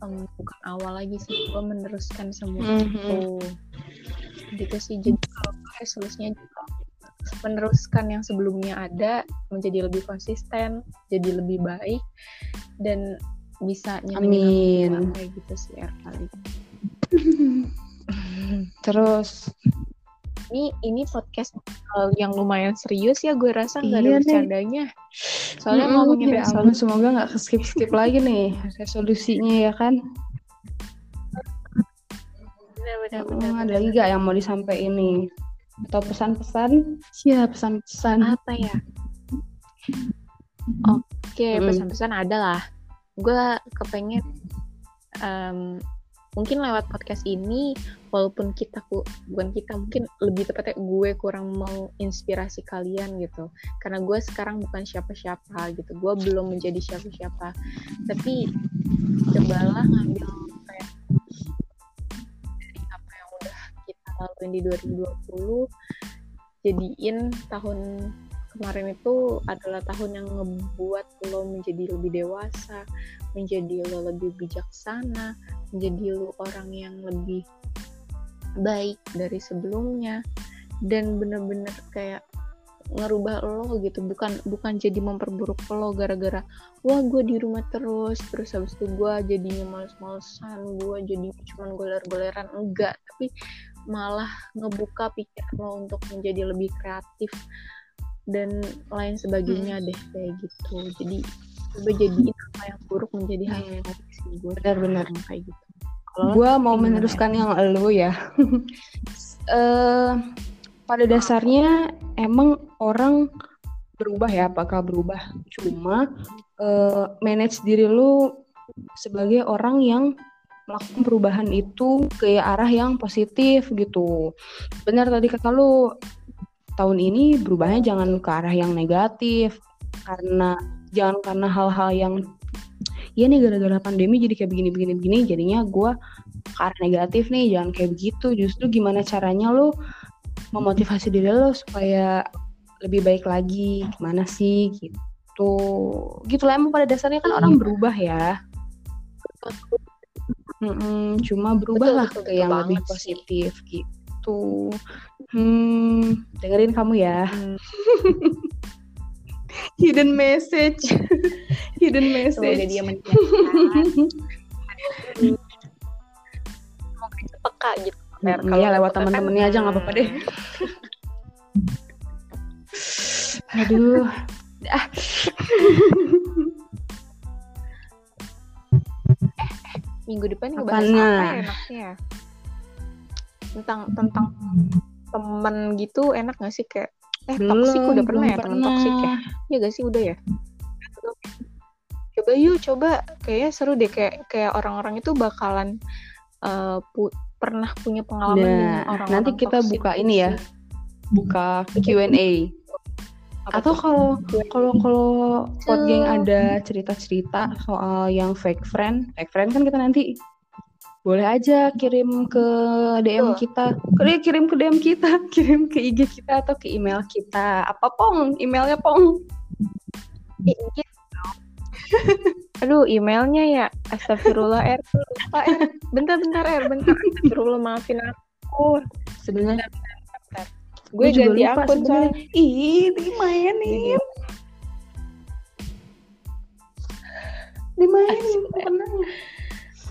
um, bukan awal lagi sih gue meneruskan semua mm -hmm. itu. Gitu sih jadi kalau solusinya juga meneruskan yang sebelumnya ada menjadi lebih konsisten jadi lebih baik dan bisa nyamin kayak gitu sih R kali. Terus ini ini podcast yang lumayan serius ya gue rasa nggak iya ada bercandanya. Soalnya mm-hmm, ngomongin ya semoga nggak skip skip lagi nih resolusinya ya kan? Benar, benar, benar, ada lagi gak yang mau disampaikan ini atau pesan-pesan? Ya pesan-pesan. Apa ya? Oke okay, hmm. pesan-pesan ada lah. Gue kepengen um, mungkin lewat podcast ini walaupun kita bukan kita mungkin lebih tepatnya gue kurang menginspirasi kalian gitu. Karena gue sekarang bukan siapa-siapa gitu. Gue belum menjadi siapa-siapa. Tapi cobalah ngambil kayak lakuin di 2020 jadiin tahun kemarin itu adalah tahun yang ngebuat lo menjadi lebih dewasa, menjadi lo lebih bijaksana, menjadi lo orang yang lebih baik dari sebelumnya dan bener-bener kayak ngerubah lo gitu. Bukan bukan jadi memperburuk lo gara-gara wah gue di rumah terus terus habis itu gue jadinya males-malesan gue jadi cuman goler-goleran. Enggak tapi malah ngebuka pikiran lo untuk menjadi lebih kreatif dan lain sebagainya hmm. deh kayak gitu. Jadi coba jadi apa yang buruk menjadi hal yang baik sih. Gue benar-benar kayak gitu. Gue mau meneruskan yang lo ya. Uh, pada dasarnya emang orang berubah ya apakah berubah. Cuma uh, manage diri lu sebagai orang yang melakukan perubahan itu ke arah yang positif gitu. Benar tadi kata lu tahun ini berubahnya jangan ke arah yang negatif. Karena jangan karena hal-hal yang ya nih gara-gara pandemi jadi kayak begini begini jadinya gue arah negatif nih jangan kayak begitu justru gimana caranya lu memotivasi diri lo supaya lebih baik lagi gimana sih gitu gitu lah emang pada dasarnya kan orang berubah ya Mm-mm, cuma berubah lah ke yang lebih positif sih. gitu. Hmm, dengerin kamu ya. Hmm. Hidden message. Hidden message. Tuh, dia peka gitu. Mm, kalau ya lewat teman-temannya aja nggak apa-apa deh. Aduh. Ah. minggu depan ngebahas apa ya enaknya tentang tentang temen gitu enak gak sih kayak eh belum, toksik udah pernah ya temen toksik ya? ya gak sih udah ya? Coba yuk coba. Kayaknya seru deh kayak kayak orang-orang itu bakalan uh, pu pernah punya pengalaman nah, dengan orang-orang nanti kita buka ini ya. buka Q&A atau kalau kalau kalau pot geng ada cerita-cerita soal yang fake friend fake friend kan kita nanti boleh aja kirim ke DM kita. Kirim kirim ke DM kita kirim ke IG kita atau ke email kita. Apa pong? Emailnya pong? Aduh, emailnya ya. Astagfirullah R. Lupa R. Bentar, bentar R. Bentar. Astagfirullah maafin aku. Sebenarnya gue ganti akun soalnya. Ih dimainin dimainin tenang.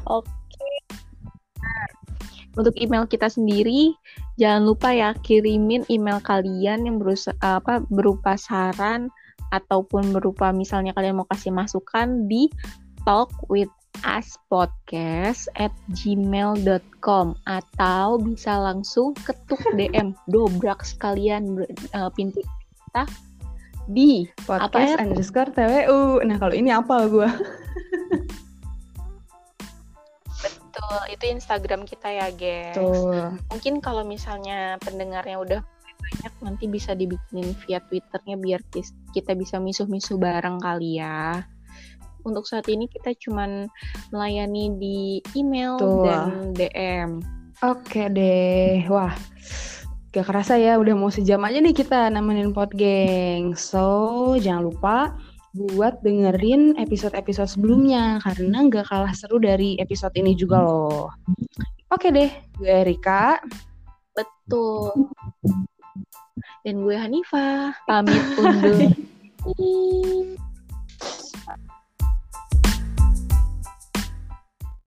Oke untuk email kita sendiri jangan lupa ya kirimin email kalian yang berusaha apa berupa saran ataupun berupa misalnya kalian mau kasih masukan di talk with aspodcast at gmail.com atau bisa langsung ketuk DM dobrak sekalian uh, pintu kita di podcast apa? underscore TWU. Nah kalau ini apa gue? Betul, itu Instagram kita ya, guys. Betul. Mungkin kalau misalnya pendengarnya udah banyak nanti bisa dibikinin via Twitternya biar kita bisa misuh-misuh bareng kali ya. Untuk saat ini kita cuman melayani di email Tuh. dan DM. Oke deh, wah Gak kerasa ya udah mau sejam aja nih kita nemenin pot geng. So jangan lupa buat dengerin episode-episode sebelumnya karena gak kalah seru dari episode ini juga loh. Oke deh, gue Erika. Betul. Dan gue Hanifa. Pamit undur.